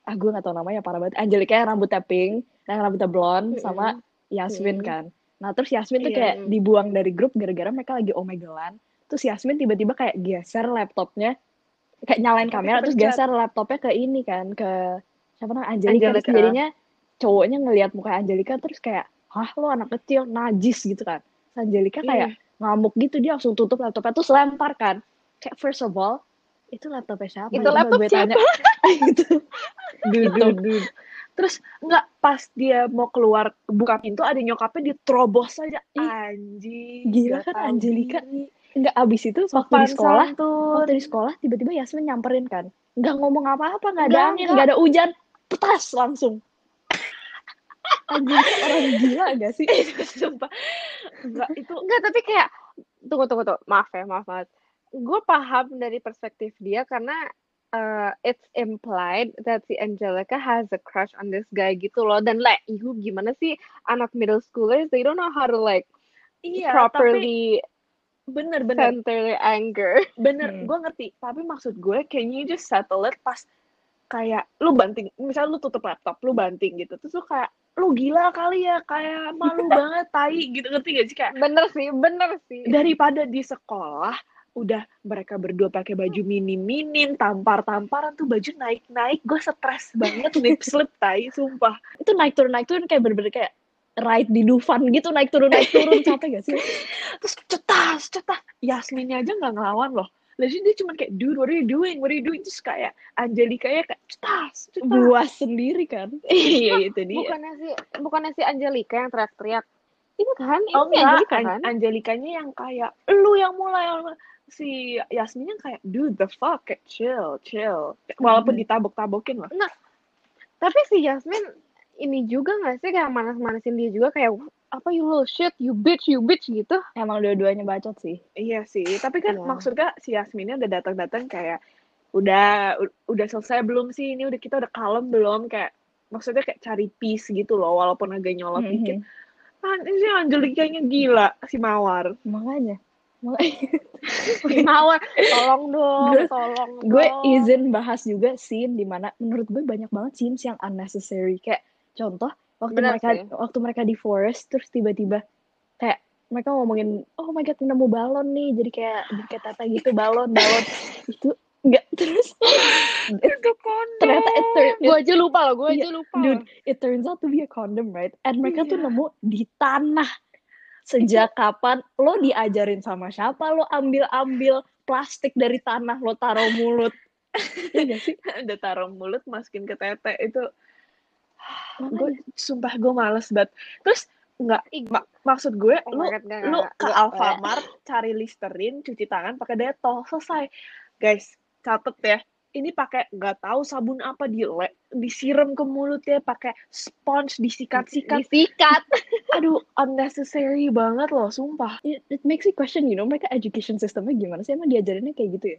ah gue gak tau namanya parah banget Angelica yang rambutnya pink yang rambutnya blonde Mm-mm. sama Yasmin Mm-mm. kan nah terus Yasmin tuh Iya. kayak Mm. dibuang dari grup gara-gara mereka lagi omegelan terus Yasmin tiba-tiba kayak geser laptopnya kayak nyalain kamera terus geser laptopnya ke ini kan ke siapa namanya Angelica, terus Angelica. jadinya cowoknya ngelihat muka Angelica terus kayak hah lo anak kecil najis gitu kan. Terus Angelica kayak ngamuk gitu dia langsung tutup laptopnya terus lempar kan. Kayak first of all itu laptopnya siapa Itu Coba laptop gue tanya. gitu. Dude, Gitu. dude, dude. Terus nggak pas dia mau keluar buka pintu ada nyokapnya diterobos aja. Ih, anjing gila kan diri. nggak abis itu waktu Sopan di sekolah santun. waktu di sekolah tiba-tiba Yasmin nyamperin kan. Nggak ngomong apa-apa nggak ada angin nggak ada hujan. Petas langsung Angelica orang gila gak sih sumpah nggak itu Enggak, tapi kayak tunggu tunggu tunggu. Maaf ya, maaf banget. Gue paham dari perspektif dia karena uh, it's implied that si Angelica has a crush on this guy gitu loh. Dan like, ihu gimana sih anak middle schoolers they don't know how to like iya tapi properly bener bener center their anger. bener Hmm. gue ngerti tapi maksud gue can you just settle it pas kayak lu banting misalnya lu tutup laptop lu banting gitu terus lu kayak lu gila kali ya kayak malu banget tai gitu ngerti gak sih kayak Bener sih, bener sih. daripada di sekolah udah mereka berdua pakai baju minim-minim tampar-tamparan tuh baju naik-naik gue stres banget lip slip tai sumpah. Itu naik turun naik turun kayak bener-bener kayak ride di Dufan gitu naik turun naik turun capek gak sih? Terus cetas cetas. Yasminnya aja nggak ngelawan loh Lalu dia cuma kayak dude what are you doing? What are you doing? Terus kayak Angelika ya kayak cetas cetas. Buas sendiri kan? Iya itu dia. Bukannya si bukannya si Angelica yang teriak-teriak. Ini kan, ini oh si enggak. Angelica An- kan? Angelikanya yang kayak lu yang mulai si Yasminnya kayak dude the fuck? Kayak chill chill. Walaupun Mhm. ditabok-tabokin loh Tapi si Yasmin ini juga gak sih kayak manas-manasin dia juga kayak apa you little shit, you bitch, you bitch gitu. emang dua-duanya bacot sih Iya sih, tapi kan Iya. maksudnya si Yasminnya udah datang-datang kayak udah udah selesai belum sih ini udah kita udah kalem belum kayak maksudnya kayak cari peace gitu loh walaupun agak nyolot dikit. Mhm. Ah, ini si Angelikanya gila si Mawar. makanya Mawar, tolong dong, Gue- tolong gue dong. izin bahas juga scene di mana menurut gue banyak banget scenes yang unnecessary kayak contoh waktu Benar mereka sih. waktu mereka di forest terus tiba-tiba kayak mereka ngomongin oh my god nemu balon nih jadi kayak jadi kayak tata gitu balon balon itu enggak terus Itu kondom. ternyata it, turn- Gue aja lupa loh, gue Iya, aja lupa. dude it turns out to be a condom right and mereka tuh Iya. nemu di tanah sejak kapan lo diajarin sama siapa lo ambil ambil plastik dari tanah lo taruh mulut Iya nggak sih udah taruh mulut masukin ke tete itu. Gue sumpah gue males banget. Terus nggak mak- maksud gue oh lu God, enggak, lu enggak, ke. Alfamart cari Listerine cuci tangan pakai Dettol selesai. Guys catet ya. Ini pakai nggak tahu sabun apa di disiram ke mulutnya pakai sponge disikat-sikat. Disikat. aduh unnecessary banget loh sumpah. It, it makes me question you know mereka education systemnya gimana sih? Emang diajarinnya kayak gitu ya?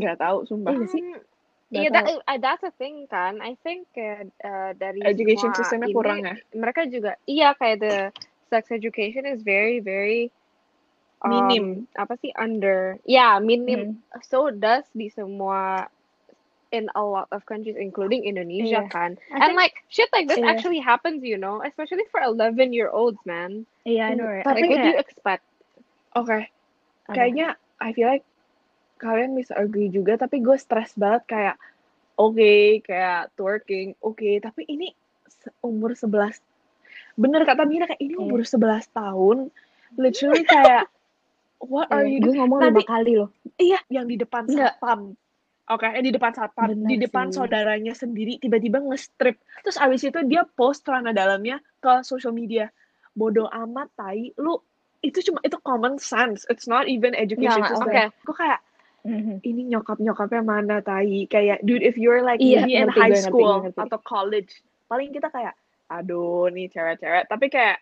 Nggak tahu sumpah. Iya sih. Iya, that, tahu. uh, that's a thing kan. I think uh, dari Education semua systemnya ini, kurang ya. mereka juga, iya kayak the sex education is very, very um, Minim. apa sih under, ya minim. Hmm. So does di semua in a lot of countries, including Indonesia Iya. kan. I And think- like shit like this Iya. actually happens, you know, especially for 11 year olds, man. Iya, I know, right? Tapi Like, what do you expect? Oke, Apa? kayaknya I feel like kalian bisa agree juga, tapi gue stres banget kayak oke kayak twerking, oke, tapi ini umur 11 bener kata Mira kayak ini umur 11 tahun, literally kayak what are Iya, you gue doing? ngomong lima kali loh. Iya, yang di depan satpam. Oke, yang di depan satpam, Bener di depan sih. saudaranya sendiri tiba-tiba nge-strip. Terus abis itu dia post celana dalamnya ke social media. Bodoh amat, tai. Lu itu cuma itu common sense. It's not even education oke. Gue kayak Mhm. ini nyokap-nyokapnya mana tai. Kayak dude if you're like Iya, maybe in high gue ngerti, school ngerti. atau college, paling kita kayak aduh nih cewek-cewek. Tapi kayak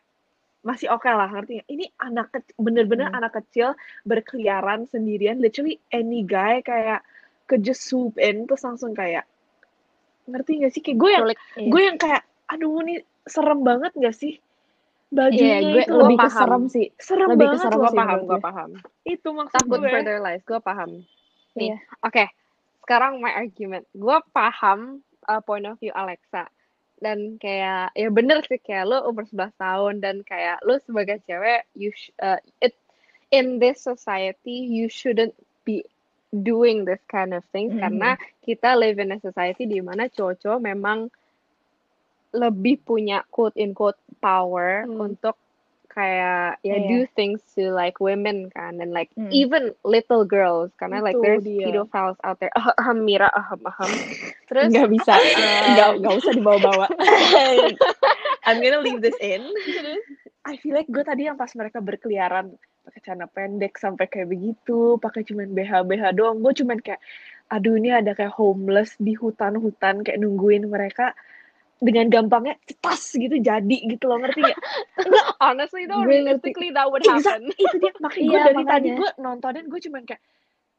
masih oke lah ngerti? Ini anak kecil, bener-bener Hmm. anak kecil berkeliaran sendirian. Literally any guy kayak ke just swoop in terus langsung kayak ngerti gak sih kayak gue yang. Iya. gue yang kayak aduh nih serem banget gak sih bajunya Iya, gue- itu lebih paham. serem sih. serem lebih banget serem Gue paham, gue paham. itu maksud Takut gue for their lives, gue paham. Nih, Iya. oke. Sekarang my argument. Gue paham uh, point of view Alexa. Dan kayak, ya bener sih, kayak lo umur 11 tahun, dan kayak lo sebagai cewek, you sh- uh, it, in this society, you shouldn't be doing this kind of things, Mhm. karena kita live in a society di mana cowok-cowok memang lebih punya quote in quote power Hmm. untuk kayak ya Iya. do things to like women kan and like Hmm. even little girls karena like Itu there's dia. pedophiles out there ahem ahem, Mira ahem ahem terus Nggak bisa. Nggak, nggak usah dibawa-bawa. I'm gonna leave this in I feel like gue tadi yang pas mereka berkeliaran pakai celana pendek sampai kayak begitu pakai cuman BH BH doang gue cuman kayak aduh ini ada kayak homeless di hutan-hutan kayak nungguin mereka dengan gampangnya cetas gitu jadi gitu loh ngerti gak? honestly though Gue ngerti. realistically that would Exact, happen itu dia. Makanya gue Iya, dari tadi gue nontonin gue cuman kayak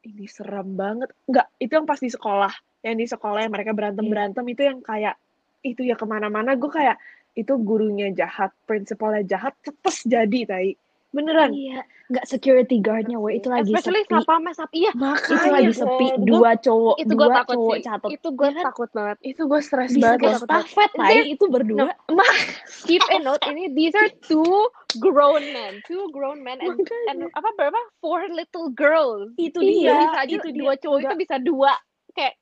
ini serem banget. Nggak itu yang pas di sekolah yang di sekolah yang mereka berantem berantem itu yang kayak itu ya ke mana-mana gue kayak itu gurunya jahat prinsipalnya jahat cetes jadi tai beneran Iya. Nggak security guardnya, woi. Itu lagi especially sepi. satpamnya sapi iya makanya Itu lagi sepi. Paul. Dua cowok. itu gue dua takut cowok sih catat. itu gue Iya kan? takut banget itu gue stres banget loh. stafet, tai. Itu berdua. keep a note ini these are two grown men two grown men and, and apa berapa four little girls itu Iya, dia bisa aja itu dia dua cowok itu Nggak, bisa dua kayak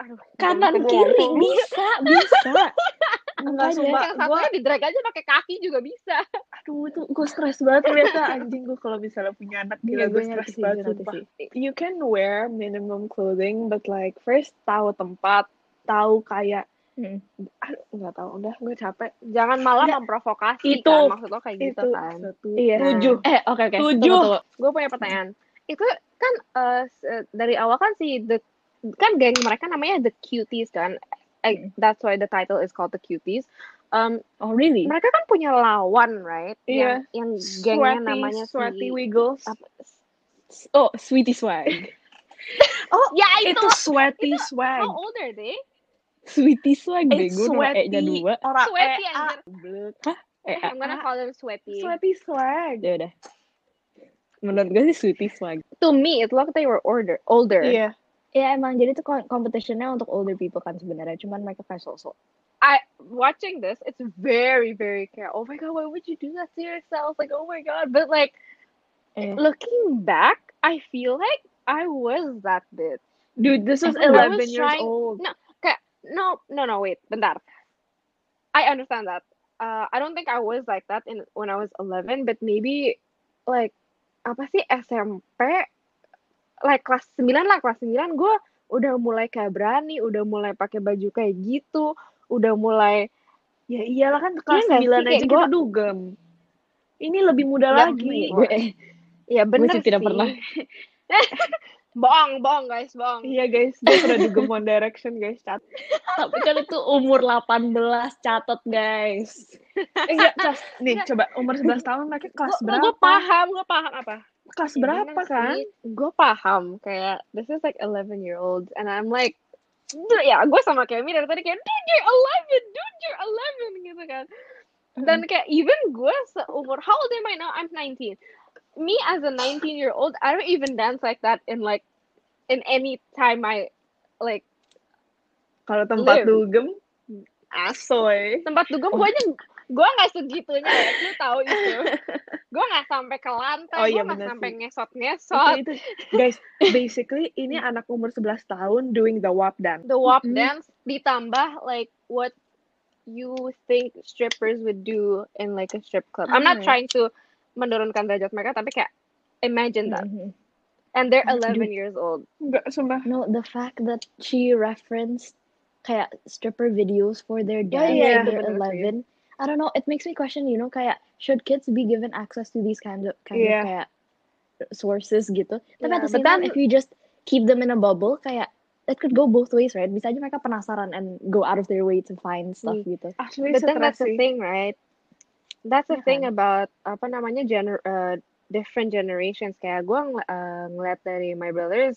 aduh Kanan kiri bisa, bisa. Enggak, sumpah. yang satunya di drag aja pakai kaki juga bisa aduh itu gue stres banget liatnya anjing gue kalau misalnya punya anak Iya, gila gue stres banget sumpah sih. you can wear minimum clothing but like first tahu tempat tahu kayak Hmm. aduh nggak tahu udah gue capek jangan malah Nggak, memprovokasi itu kan maksud lo kayak gitu itu kan satu Iya. tujuh Eh, oke oke. Tujuh. Tunggu, tunggu. gue punya pertanyaan itu kan se- dari awal kan si the kan geng mereka namanya the cuties kan Eh, that's why the title is called the cuties um, Oh really? mereka kan punya lawan right Iya. yang yang gengnya sweaty namanya sweaty si wiggles apa, Oh, sweetie swag. oh ya itu, itu sweaty itu swag how old are they sweetie swag it's bego nomor sweaty E-nya dua. orang Sweaty, EA anjir. Blek. Eh, I'm gonna call them sweaty sweaty swag ya udah. Menurut gue sih sweetie swag. to me it looked like they were older older iya Ya emang jadi itu competitionnya untuk older people kan sebenarnya. Cuman mereka kayak sosok. I watching this, it's very, very care. Oh my god, why would you do that to yourself? Like, oh my god. But like Eh. looking back, I feel like I was that bitch. dude this was I 11 was years trying- old No, kayak no, no, no. Wait, bentar. I understand that. Uh, I don't think I was like that in when I was 11, but maybe like apa sih SMP, like kelas 9 lah, kelas 9 gue udah mulai kayak berani, udah mulai pakai baju kayak gitu, udah mulai ya iyalah kan kelas sih? 9 aja Kayak kita gua- dugem ini lebih muda Nggak, lagi Gue Ya gue bener sih tidak sih. pernah. bohong, bohong guys, bohong. Iya guys, dia pernah dugem One Direction guys, cat. Tapi kan itu umur 18 catat guys. Eh, enggak, nih coba umur 11 tahun mereka kelas Gue berapa? paham, gue paham apa? Kelas Ya berapa kan? Gue paham kayak this is like 11 year olds and I'm like ya gue sama Kemi dari tadi kayak dude you're 11 dude you're 11 gitu kan dan kayak even gue seumur how old am I now I'm 19 me as a 19 year old I don't even dance like that in like in any time I like Kalau tempat Live. dugem, asoy. tempat dugem gue aja gue nggak segitunya ya lu tahu itu gue nggak sampai ke lantai Oh gue iya, nggak bener sampai ngesot Itu, ngesot itu. Guys, basically ini anak umur 11 tahun doing the WAP dance. the WAP Mm-mm. dance ditambah like what you think strippers would do in like a strip club. I'm not Ah. trying to menurunkan derajat mereka tapi kayak imagine that Mhm. and they're Dude. 11 years old. Enggak, sumpah. No, the fact that she referenced kayak stripper videos for their Yeah, dance yeah, when they're bener sih. 11. I don't know, it makes me question, you know, kayak should kids be given access to these kind of kind Yeah. of kayak sources gitu. Tapi Yeah, at the same time, if you just keep them in a bubble, kayak it could go both ways, right? Bisa aja mereka penasaran and go out of their way to find stuff Hmm. gitu. Actually, But then that's the thing, right? That's the Iya thing about apa namanya gener uh, different generations. Kayak gue ng uh, ngeliat dari my brothers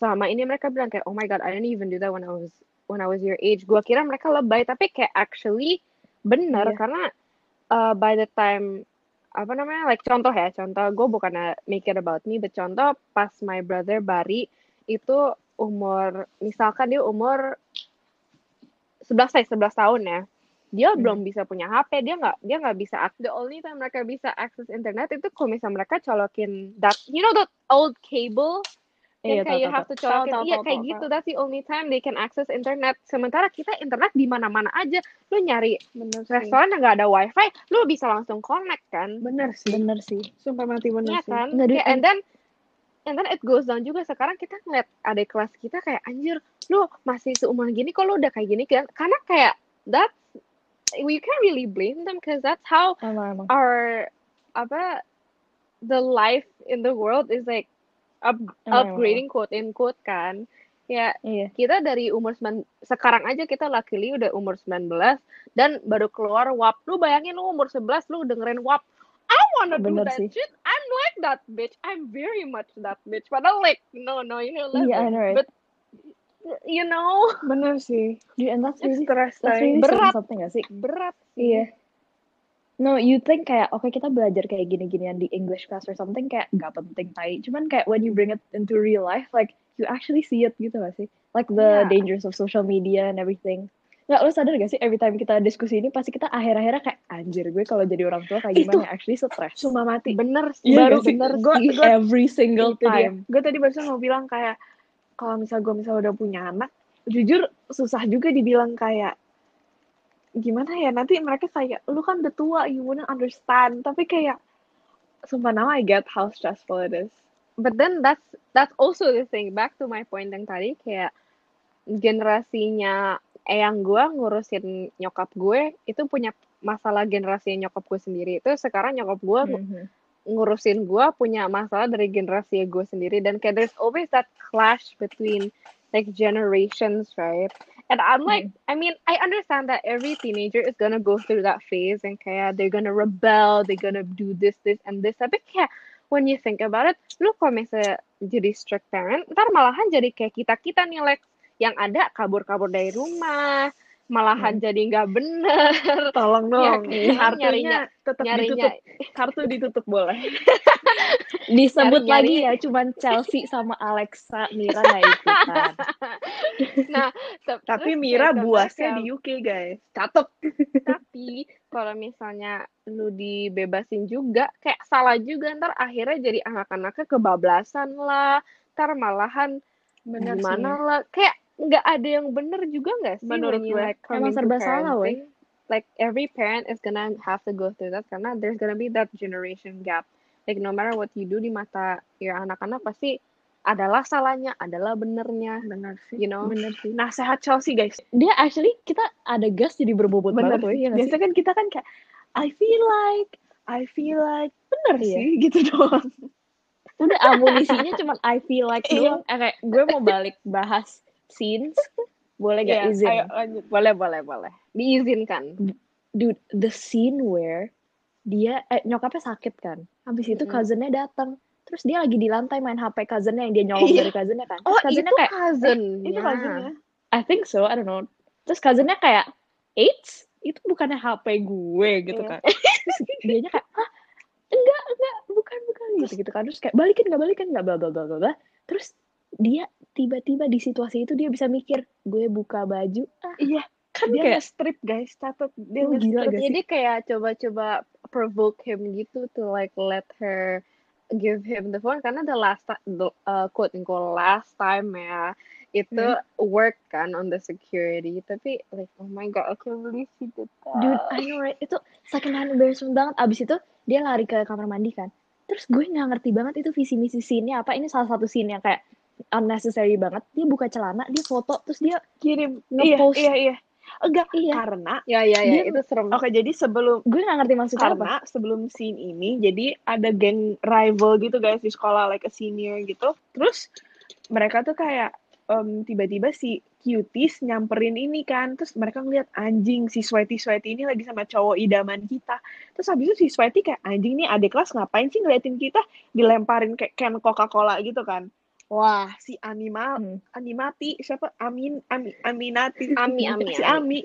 selama ini mereka bilang kayak oh my god I didn't even do that when I was when I was your age. Gua kira mereka lebay tapi kayak actually bener Iya. karena uh, by the time apa namanya like contoh ya contoh gue bukan make it about me but contoh pas my brother Bari itu umur misalkan dia umur 11 saya 11 tahun ya dia Hmm. belum bisa punya HP dia nggak dia nggak bisa ak- the only time mereka bisa akses internet itu kalau misalnya mereka colokin that you know that old cable Iya, kayak you have to colokin iya kayak gitu that's the only time they can access internet sementara kita internet di mana-mana aja lu nyari Bener sih. restoran yang nggak ada wifi lu bisa langsung connect kan Bener sih. Bener sih. Sumpah mati bener Iya sih. kan Nggak, Kayak, and then and then it goes down juga sekarang kita ngeliat adik kelas kita kayak anjir lu masih seumur gini kok lu udah kayak gini kan karena kayak that we can't really blame them because that's how Emang, emang. our apa the life in the world is like up, Emang, upgrading quote in quote kan ya Iya. kita dari umur 9 sekarang aja kita luckily udah umur 19 dan baru keluar WAP lu bayangin lu umur 11 lu dengerin WAP I wanna do Bener that sih. shit I'm like that bitch I'm very much that bitch padahal like no no you know Iya, I know, right? but you know Bener sih. Dude, and that's really that's Berat. something gak sih? berat. Iya. No, you think kayak oke kita belajar kayak gini-ginian di English class or something kayak nggak penting tai. Cuman kayak when you bring it into real life, like you actually see it gitu gak sih? Like the Iya. dangers of social media and everything. Nggak, lo sadar gak sih every time kita diskusi ini pasti kita akhir-akhirnya kayak anjir gue kalau jadi orang tua kayak Itu. gimana? Actually stress. Sumpah mati. bener sih Iya Baru sih? bener gua- Every single time. Gue tadi barusan mau bilang kayak kalau misal gue misal udah punya anak, jujur susah juga dibilang kayak gimana ya nanti mereka kayak lu kan udah tua you wouldn't understand. Tapi kayak sumpah now I get how stressful it is. But then that's that's also the thing back to my point yang tadi kayak generasinya eyang gue ngurusin nyokap gue itu punya masalah generasi nyokap gue sendiri. Itu sekarang nyokap gue Mhm. ngurusin gue punya masalah dari generasi gue sendiri. Dan kayak there's always that clash between like generations right and I'm like I mean I understand that every teenager is gonna go through that phase and kayak they're gonna rebel they're gonna do this this and this. Tapi kayak when you think about it lu kalau misalnya jadi strict parent ntar malahan jadi kayak kita kita nih Lex yang ada kabur-kabur dari rumah malahan jadi nggak bener tolong Ya, dong kan? kartunya Nyarinya- tetap nyarinya ditutup kartu ditutup boleh Disebut Nyari-nyari. lagi ya cuman Chelsea sama Alexa Mira nggak ikutan. nah tapi Mira buasnya di UK guys catet tapi kalau misalnya lu dibebasin juga kayak salah juga ntar akhirnya jadi anak-anaknya kebablasan lah ntar malahan Bener gimana sih. lah kayak nggak ada yang bener juga nggak sih Menurut gue. like Emang serba salah, parenting? like every parent is gonna have to go through that karena there's gonna be that generation gap like no matter what you do di mata your anak-anak pasti adalah salahnya adalah benernya bener sih you know bener sih nah sehat Chelsea guys Dia actually kita ada gas jadi berbobot bener banget woy, sih iya nggak sih? biasa kan kita kan kayak I feel like I feel like bener Iya. sih gitu doang Udah amunisinya cuman I feel like Iya. doang. Eh, kayak gue mau balik bahas scenes. Boleh gak Iya, izin? ayo lanjut boleh boleh boleh diizinkan Dude, the scene where dia eh, nyokapnya sakit kan. Habis itu Mm-mm. cousinnya datang. Terus dia lagi di lantai main HP cousinnya yang dia nyolong Iya. dari cousinnya kan. oh cousinnya itu kayak cousin itu cousinnya I think so I don't know terus cousinnya kayak AIDS itu bukannya HP gue gitu Iya. kan terus dianya kayak ah enggak enggak bukan bukan gitu gitu kan terus kayak balikin nggak balikin nggak bla bla bla bla bla terus dia tiba-tiba di situasi itu dia bisa mikir gue buka baju ah Iya, kan dia kayak nge-strip guys, catat dia Oh, gila gak sih? Jadi kayak coba-coba provoke him gitu to like let her give him the phone karena the last time, the uh, quote unquote last time ya itu work kan on the security tapi like oh my god I can't believe she did that. Dude, I know right. Itu second hand embarrassment banget. Abis itu dia lari ke kamar mandi kan. Terus gue nggak ngerti banget itu visi misi scene-nya apa. Ini salah satu scene yang kayak unnecessary banget. Dia buka celana, dia foto, terus dia kirim. Iya, Nge-post. iya, iya. Enggak, Iya. karena ya ya ya Dia- itu serem. Oke, jadi sebelum gue nggak ngerti maksudnya apa. karena sebelum scene ini jadi ada geng rival gitu guys di sekolah like a senior gitu. Terus mereka tuh kayak em, tiba-tiba si cuties nyamperin ini kan. Terus mereka ngeliat anjing si Sweaty Sweaty ini lagi sama cowok idaman kita. Terus habis itu si Sweaty kayak anjing nih adik kelas ngapain sih ngeliatin kita dilemparin kayak can Coca-Cola gitu kan. Wah, si animal Hmm. animati siapa Amin Ami, Aminati Ami, Ami, si Ami. Ami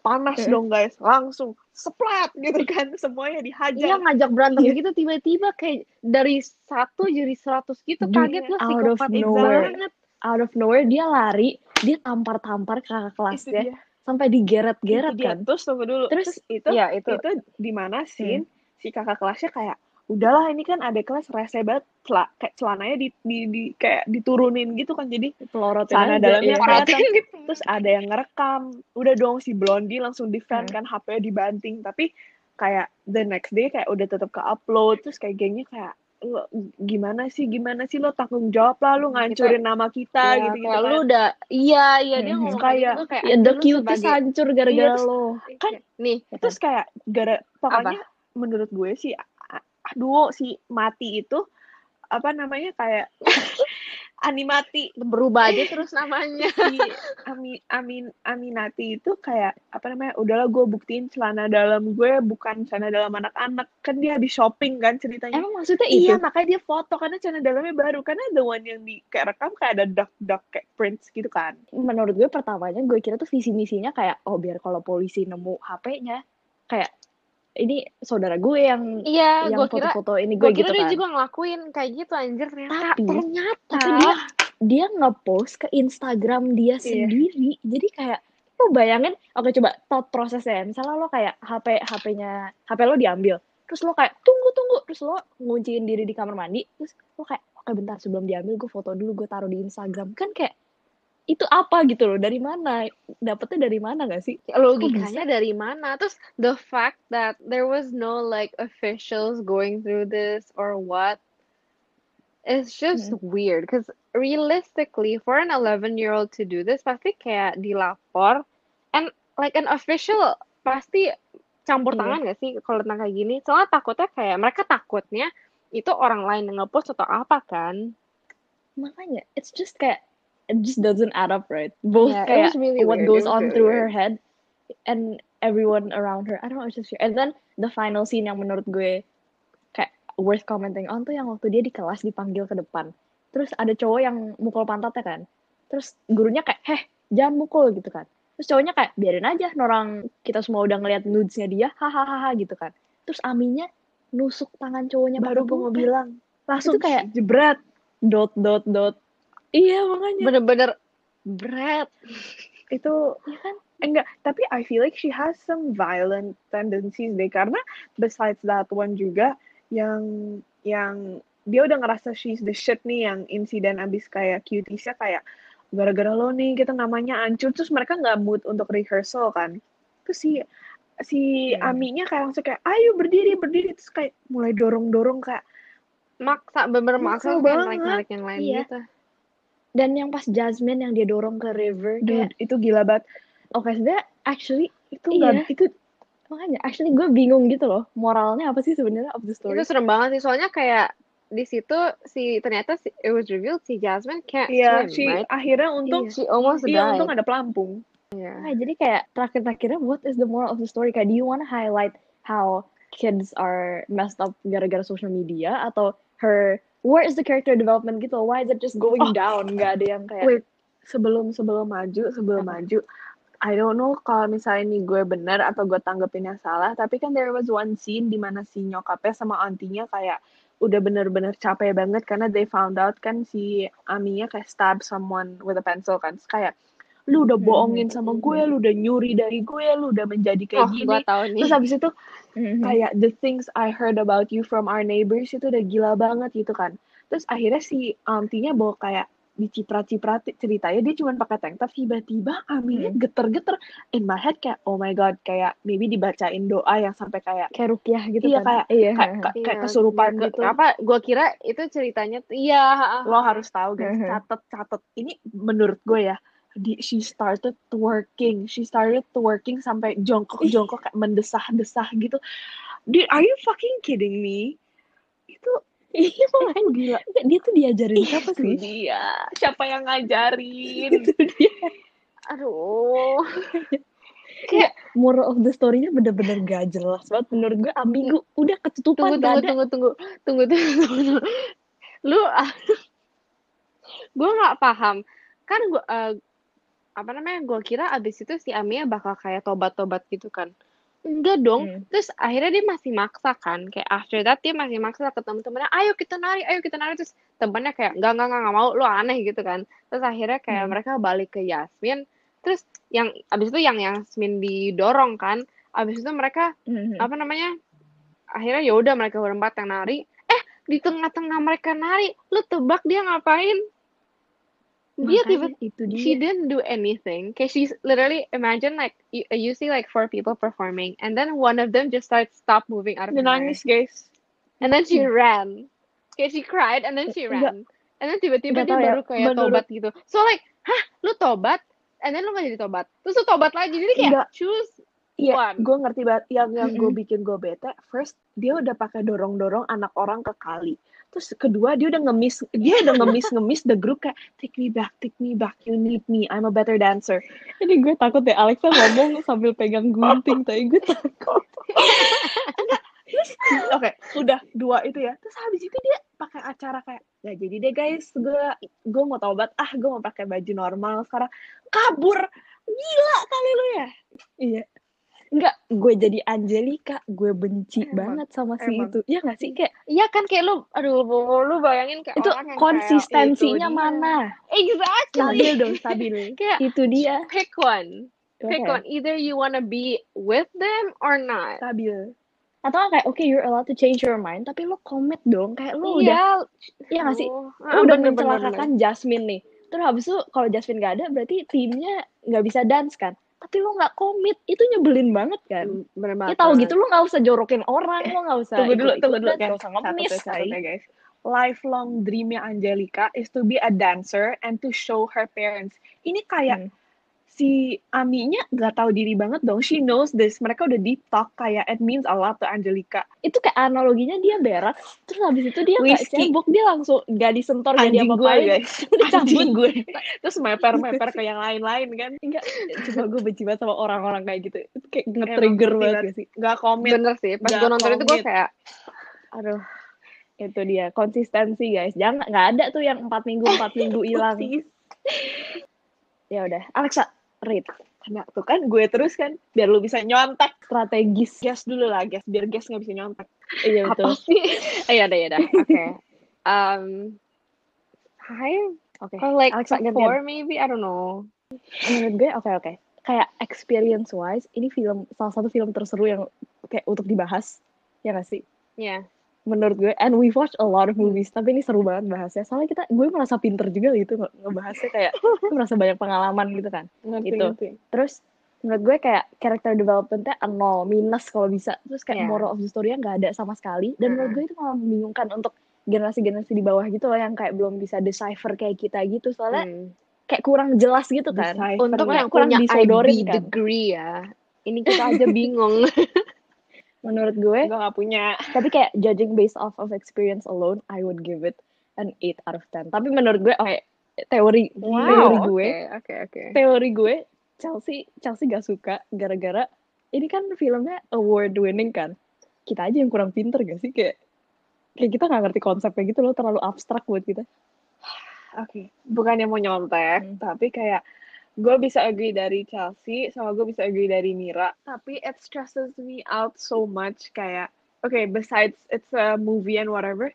panas Heeh. dong guys langsung seplat gitu kan semuanya dihajar Iya ngajak berantem Iya. gitu tiba-tiba kayak dari satu jadi seratus gitu kaget out of psikopat banget. Out of nowhere dia lari, dia tampar-tampar kakak itu kelasnya sampai digeret-geret dia. kan. terus tunggu dulu Terus- terus, itu Iya itu. itu di mana scene si kakak kelasnya kayak udahlah ini kan ada kelas rese banget cela- kayak celananya di, di, di- kayak diturunin gitu kan jadi Pelorotin celana dalamnya iya. Porotin. terus ada yang ngerekam udah dong si Blondie langsung defend Hmm. kan HP-nya dibanting tapi kayak the next day kayak udah tetap ke upload terus kayak gengnya kayak lo gimana sih gimana sih lo tanggung jawab lah lo ngancurin nama kita Iya, gitu gitu kan lu udah iya iya dia Mhm. ngomong Kayak- kayak gitu kayak Ya the sebagai- hancur gara-gara Iya, lo. kan nih terus kayak gara pokoknya menurut gue sih a- a- duo si mati itu apa namanya kayak animati berubah aja terus namanya. Si Ami, Amin Aminati itu kayak apa namanya udahlah gue buktiin celana dalam gue bukan celana dalam anak-anak. Kan dia habis shopping kan ceritanya. Emang maksudnya itu? iya makanya dia foto karena celana dalamnya baru. Karena the one yang di kayak rekam kayak ada duck duck kayak prints gitu kan. Menurut gue pertamanya gue kira tuh visi misinya kayak oh biar kalau polisi nemu HP-nya kayak ini saudara gue yang iya yang foto-foto ini gue gue kira gitu dia kan. juga ngelakuin kayak gitu anjir ternyata Tapi- ternyata Tapi dia dia nge-post ke Instagram dia Iya. sendiri. Jadi kayak lo bayangin, oke coba thought prosesnya. Misalnya lo kayak HP HP-nya HP lo diambil, terus lo kayak tunggu tunggu, terus lo ngunciin diri di kamar mandi, terus lo kayak oke bentar sebelum diambil gue foto dulu gue taruh di Instagram kan kayak itu apa? gitu loh. Dari mana? Dapetnya dari mana gak sih? Logikanya dari mana? Terus the fact that there was no like officials going through this or what it's just weird. Because realistically for an 11 year old to do this pasti kayak dilapor. And like an official pasti campur Iya. tangan gak sih kalau tentang kayak gini? Soalnya takutnya kayak mereka takutnya itu orang lain yang ngepost atau apa kan? Makanya it's just kayak it just doesn't add up right? Both Yeah, kayak really what weird. goes on really through weird. her head and everyone around her. I don't know it's just weird. and then the final scene yang menurut gue kayak worth commenting on tuh yang waktu dia di kelas dipanggil ke depan. Terus ada cowok yang mukul pantatnya kan. Terus gurunya kayak heh jangan mukul gitu kan. Terus cowoknya kayak biarin aja orang kita semua udah ngeliat nudesnya dia hahaha gitu kan. Terus Aminya nusuk tangan cowoknya baru gue mau bilang. Langsung Itu kayak- jebret. dot dot dot iya makanya. Bener-bener berat itu ya kan? Enggak tapi I feel like she has some violent tendencies deh. Karena besides that one juga yang yang dia udah ngerasa she's the shit nih yang insiden abis kayak cuties-nya kayak gara-gara lo nih kita namanya hancur. Terus mereka nggak mood untuk rehearsal kan. Terus si si Hmm. Aminya kayak langsung kayak ayo berdiri berdiri. Terus kayak mulai dorong-dorong kayak maksa bener Maksa maksa banget. narik-narik yang lain Iya. gitu dan yang pas Jasmine yang dia dorong ke river kayak dude itu gila banget. Oke sebenarnya actually itu nggak Iya. itu makanya actually gue bingung gitu loh moralnya apa sih sebenarnya of the story? Itu serem banget sih, soalnya kayak di situ si ternyata si, it was revealed si Jasmine can't Iya, swim, si right? akhirnya untung She almost iya died. untung ada pelampung. Nah, jadi kayak terakhir-terakhirnya what is the moral of the story? Kayak do you wanna highlight how kids are messed up gara-gara social media? Atau her where is the character development gitu why is it just going Oh. down nggak ada yang kayak Wait, sebelum sebelum maju sebelum Apa? maju I don't know kalau misalnya ini gue bener atau gue tanggepinnya salah tapi kan there was one scene di mana si nyokapnya sama antinya kayak udah bener-bener capek banget karena they found out kan si Aminya kayak stab someone with a pencil kan kayak lu udah Mhm. bohongin sama gue lu udah nyuri dari gue lu udah menjadi kayak Oh, gini gue tahu nih. terus habis itu Mhm. kayak the things I heard about you from our neighbors itu udah gila banget gitu kan. Terus akhirnya si auntie-nya bawa kayak diciprat-ciprat ceritanya dia cuma pakai tank top tiba-tiba Aminya Hmm. geter-geter in my head kayak oh my god kayak maybe dibacain doa yang sampai kayak kayak rukyah gitu Iya, kan. kayak- iya. kayak, kayak, kayak kesurupan Iya, gitu. Apa? Gue kira itu ceritanya. Iya. Lo harus tahu guys, Mhm. catet catet. Ini menurut gue ya, di, she started twerking, she started twerking sampai jongkok-jongkok kayak mendesah-desah gitu. Dude, are you fucking kidding me? Itu Iya makanya itu gila. dia tuh diajarin siapa sih? dia. Siapa yang ngajarin? Itu dia. Aduh. Kayak moral of the story-nya bener-bener gak jelas banget menurut gue ambigu. Udah ketutupan tunggu, gak tunggu, tunggu, tunggu, tunggu, tunggu, tunggu. Lu, gue nggak paham. Kan gue, apa namanya? Gue kira abis itu si Amia bakal kayak tobat-tobat gitu kan. Enggak dong. Hmm. Terus akhirnya dia masih maksa kan. Kayak after that dia masih maksa ke temen-temennya. Ayo kita nari, ayo kita nari. Terus temennya kayak enggak, enggak, enggak, enggak mau. Lu aneh gitu kan. Terus akhirnya kayak Hmm. mereka balik ke Yasmin. Terus yang abis itu yang Yasmin didorong kan. Abis itu mereka Mhm. apa namanya akhirnya ya udah mereka berempat yang nari eh di tengah-tengah mereka nari lu tebak dia ngapain dia tiba itu dia. she didn't do anything. Kayak she's literally imagine like you, you see like four people performing and then one of them just starts stop moving out of Dia nangis guys. and then she ran. Kayak she cried and then she ran. And then tiba-tiba dia ya, baru kayak menurut- tobat gitu. So like hah? Lu tobat? And then lu gak jadi tobat. Terus lu tobat lagi. Jadi kayak Enggak. choose Iya, gue ngerti banget. Yang yang gue bikin gue bete, first dia udah pakai dorong-dorong anak orang ke kali. Terus kedua dia udah ngemis, dia udah ngemis-ngemis the group kayak take me back, take me back, you need me, I'm a better dancer. Ini gue takut deh Alexa ngomong sambil pegang gunting tapi gue takut. Oke, udah dua itu ya. Terus habis itu dia pakai acara kayak, ya jadi deh guys, gue gue mau tobat, ah gue mau pakai baju normal sekarang. Kabur, gila kali lu ya. Iya. Enggak, gue jadi Angelika, gue benci Emang, banget sama si emang. itu. Ya nggak sih kayak Iya kan kayak lu, aduh lu bayangin kayak itu orang yang konsistensinya kayak, "Itu dia." mana? Exactly. Stabil dong, stabil. kayak Itu dia. pick one, pick one. Either you wanna be with them or not. Stabil. Atau kayak oke you're allowed to change your mind, tapi lo komit dong. Kayak lo udah Iya, Iya nggak sih? aduh. lo Ah, udah bener, bener, mencelakakan Jasmine nih. Terus habis itu kalau Jasmine gak ada berarti timnya nggak bisa dance kan? Tapi lo nggak komit, itu nyebelin banget kan? bener. Bener Ya tahu gitu lo nggak usah jorokin orang, lo nggak usah tunggu dulu, tunggu dulu, nggak usah ngemis, ya, catat say. ya, guys. Lifelong dreamnya Angelica is to be a dancer and to show her parents. Ini kayak Hmm. Si Aminya nggak tahu diri banget dong. She knows this. Mereka udah deep talk kayak it means a lot to Angelica. Itu kayak analoginya dia berak, terus habis itu dia Whiskey. cebok, dia langsung nggak disentor Anjing gue diapa-apain. guys. Udah cabut. Anjing gue. Terus meper-meper ke yang lain-lain kan. Enggak, cuma gue benci banget sama orang-orang kayak gitu. Itu kayak nge-trigger banget gak sih? Nggak komit. Bener sih. Pas gue nonton itu gue kayak, aduh. Itu dia, konsistensi guys. Jangan, nggak ada tuh yang empat minggu, empat minggu hilang. Ya udah, Alexa, read. Nah, tuh kan gue terus kan. Biar lu bisa nyontek. Strategis. Guess dulu lah, guess. Biar guess nggak bisa nyontek. Iya Apa betul. sih? Iya dah, iya dah. Oke. Um, five Oke. or like Alexa, four maybe, I don't know. Menurut gue, oke oke. Kayak experience wise, ini film salah satu film terseru yang kayak untuk dibahas. Ya nggak sih? Iya. Menurut gue and we watch a lot of movies tapi ini seru banget bahasnya soalnya kita gue merasa pinter juga gitu nge- ngebahasnya kayak gue merasa banyak pengalaman gitu kan Ngerti, Itu. ngerti. terus menurut gue kayak character developmentnya nol minus kalau bisa terus kayak Iya. moral of the story nggak ada sama sekali dan menurut gue itu malah membingungkan untuk generasi-generasi di bawah gitu loh yang kayak belum bisa decipher kayak kita gitu soalnya Hmm. kayak kurang jelas gitu kan. Untuk yang kurang disodorin kan degree ya. Ini kita aja bingung. menurut gue Gue nggak punya. tapi kayak judging based off of experience alone I would give it an 8 out of 10 tapi menurut gue oke teori teori Wow, gue oke, oke, oke. teori gue Chelsea Chelsea gak suka gara-gara ini kan filmnya award winning kan kita aja yang kurang pinter gak sih kayak kayak kita nggak ngerti konsepnya gitu loh terlalu abstrak buat kita oke bukannya mau nyontek Hmm. tapi kayak gue bisa agree dari Chelsea sama gue bisa agree dari Mira. Tapi it stresses me out so much kayak okay besides it's a movie and whatever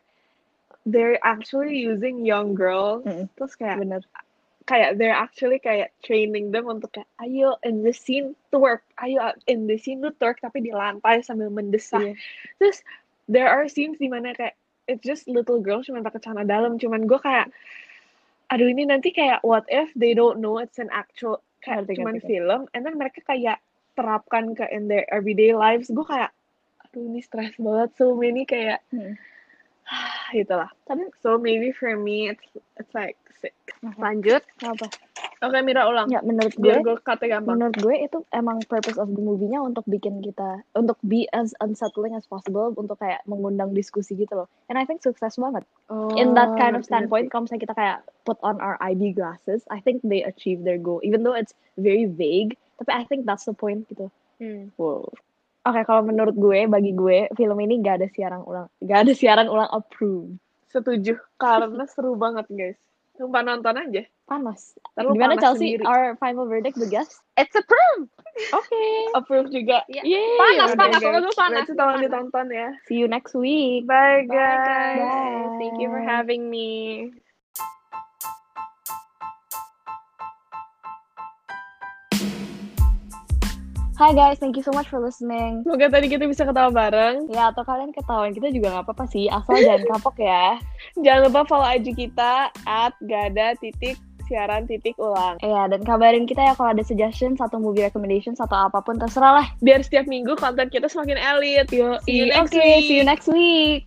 they're actually using young girls. Mm-mm. terus kayak bener. kayak they're actually kayak training them untuk kayak ayo in the scene twerk ayo in the scene lu twerk tapi di lantai sambil mendesah. Iya. terus there are scenes di mana kayak it's just little girls cuma pakai celana dalam. Cuman gue kayak aduh ini nanti kayak what if they don't know it's an actual kayak Ngerti, cuman ngerti, film and then mereka kayak terapkan ke in their everyday lives gue kayak aduh ini stress banget so many kayak Hmm. itulah. Tapi so maybe for me it's it's like sick. Oke. lanjut. Apa oke Mira ulang. Ya menurut gue biar gue kata gampang. menurut gue itu emang purpose of the movie-nya untuk bikin kita untuk be as unsettling as possible untuk kayak mengundang diskusi gitu loh. And I think sukses banget. In that kind of standpoint kalau misalnya kita kayak put on our IB glasses I think they achieve their goal. Even though it's very vague tapi I think that's the point gitu. Hmm. wow Oke, kalau menurut gue, bagi gue, film ini gak ada siaran ulang, gak ada siaran ulang approved. setuju karena seru banget guys Sumpah nonton aja Panas. Ntar lu Gimana panas Chelsea? sendiri. Our final verdict, the guest? It's approved. Oke. approve juga Iya. Yeay. Panas, Yaudah, panas. guys. Gue panas. Berarti tolong panas. ditonton ya See you next week. bye Bye, guys guys. Thank you for Bye. having me. Hi guys, thank you so much for listening. semoga tadi kita bisa ketawa bareng Ya, atau kalian ketahuan kita juga nggak apa-apa sih, asal jangan kapok ya. jangan lupa follow IG kita at gada titik siaran titik ulang Iya, dan kabarin kita ya kalau ada suggestion, satu movie recommendation, atau apa pun terserah lah. biar setiap minggu konten kita semakin elit Yo, See you next Oke, week. see you next week.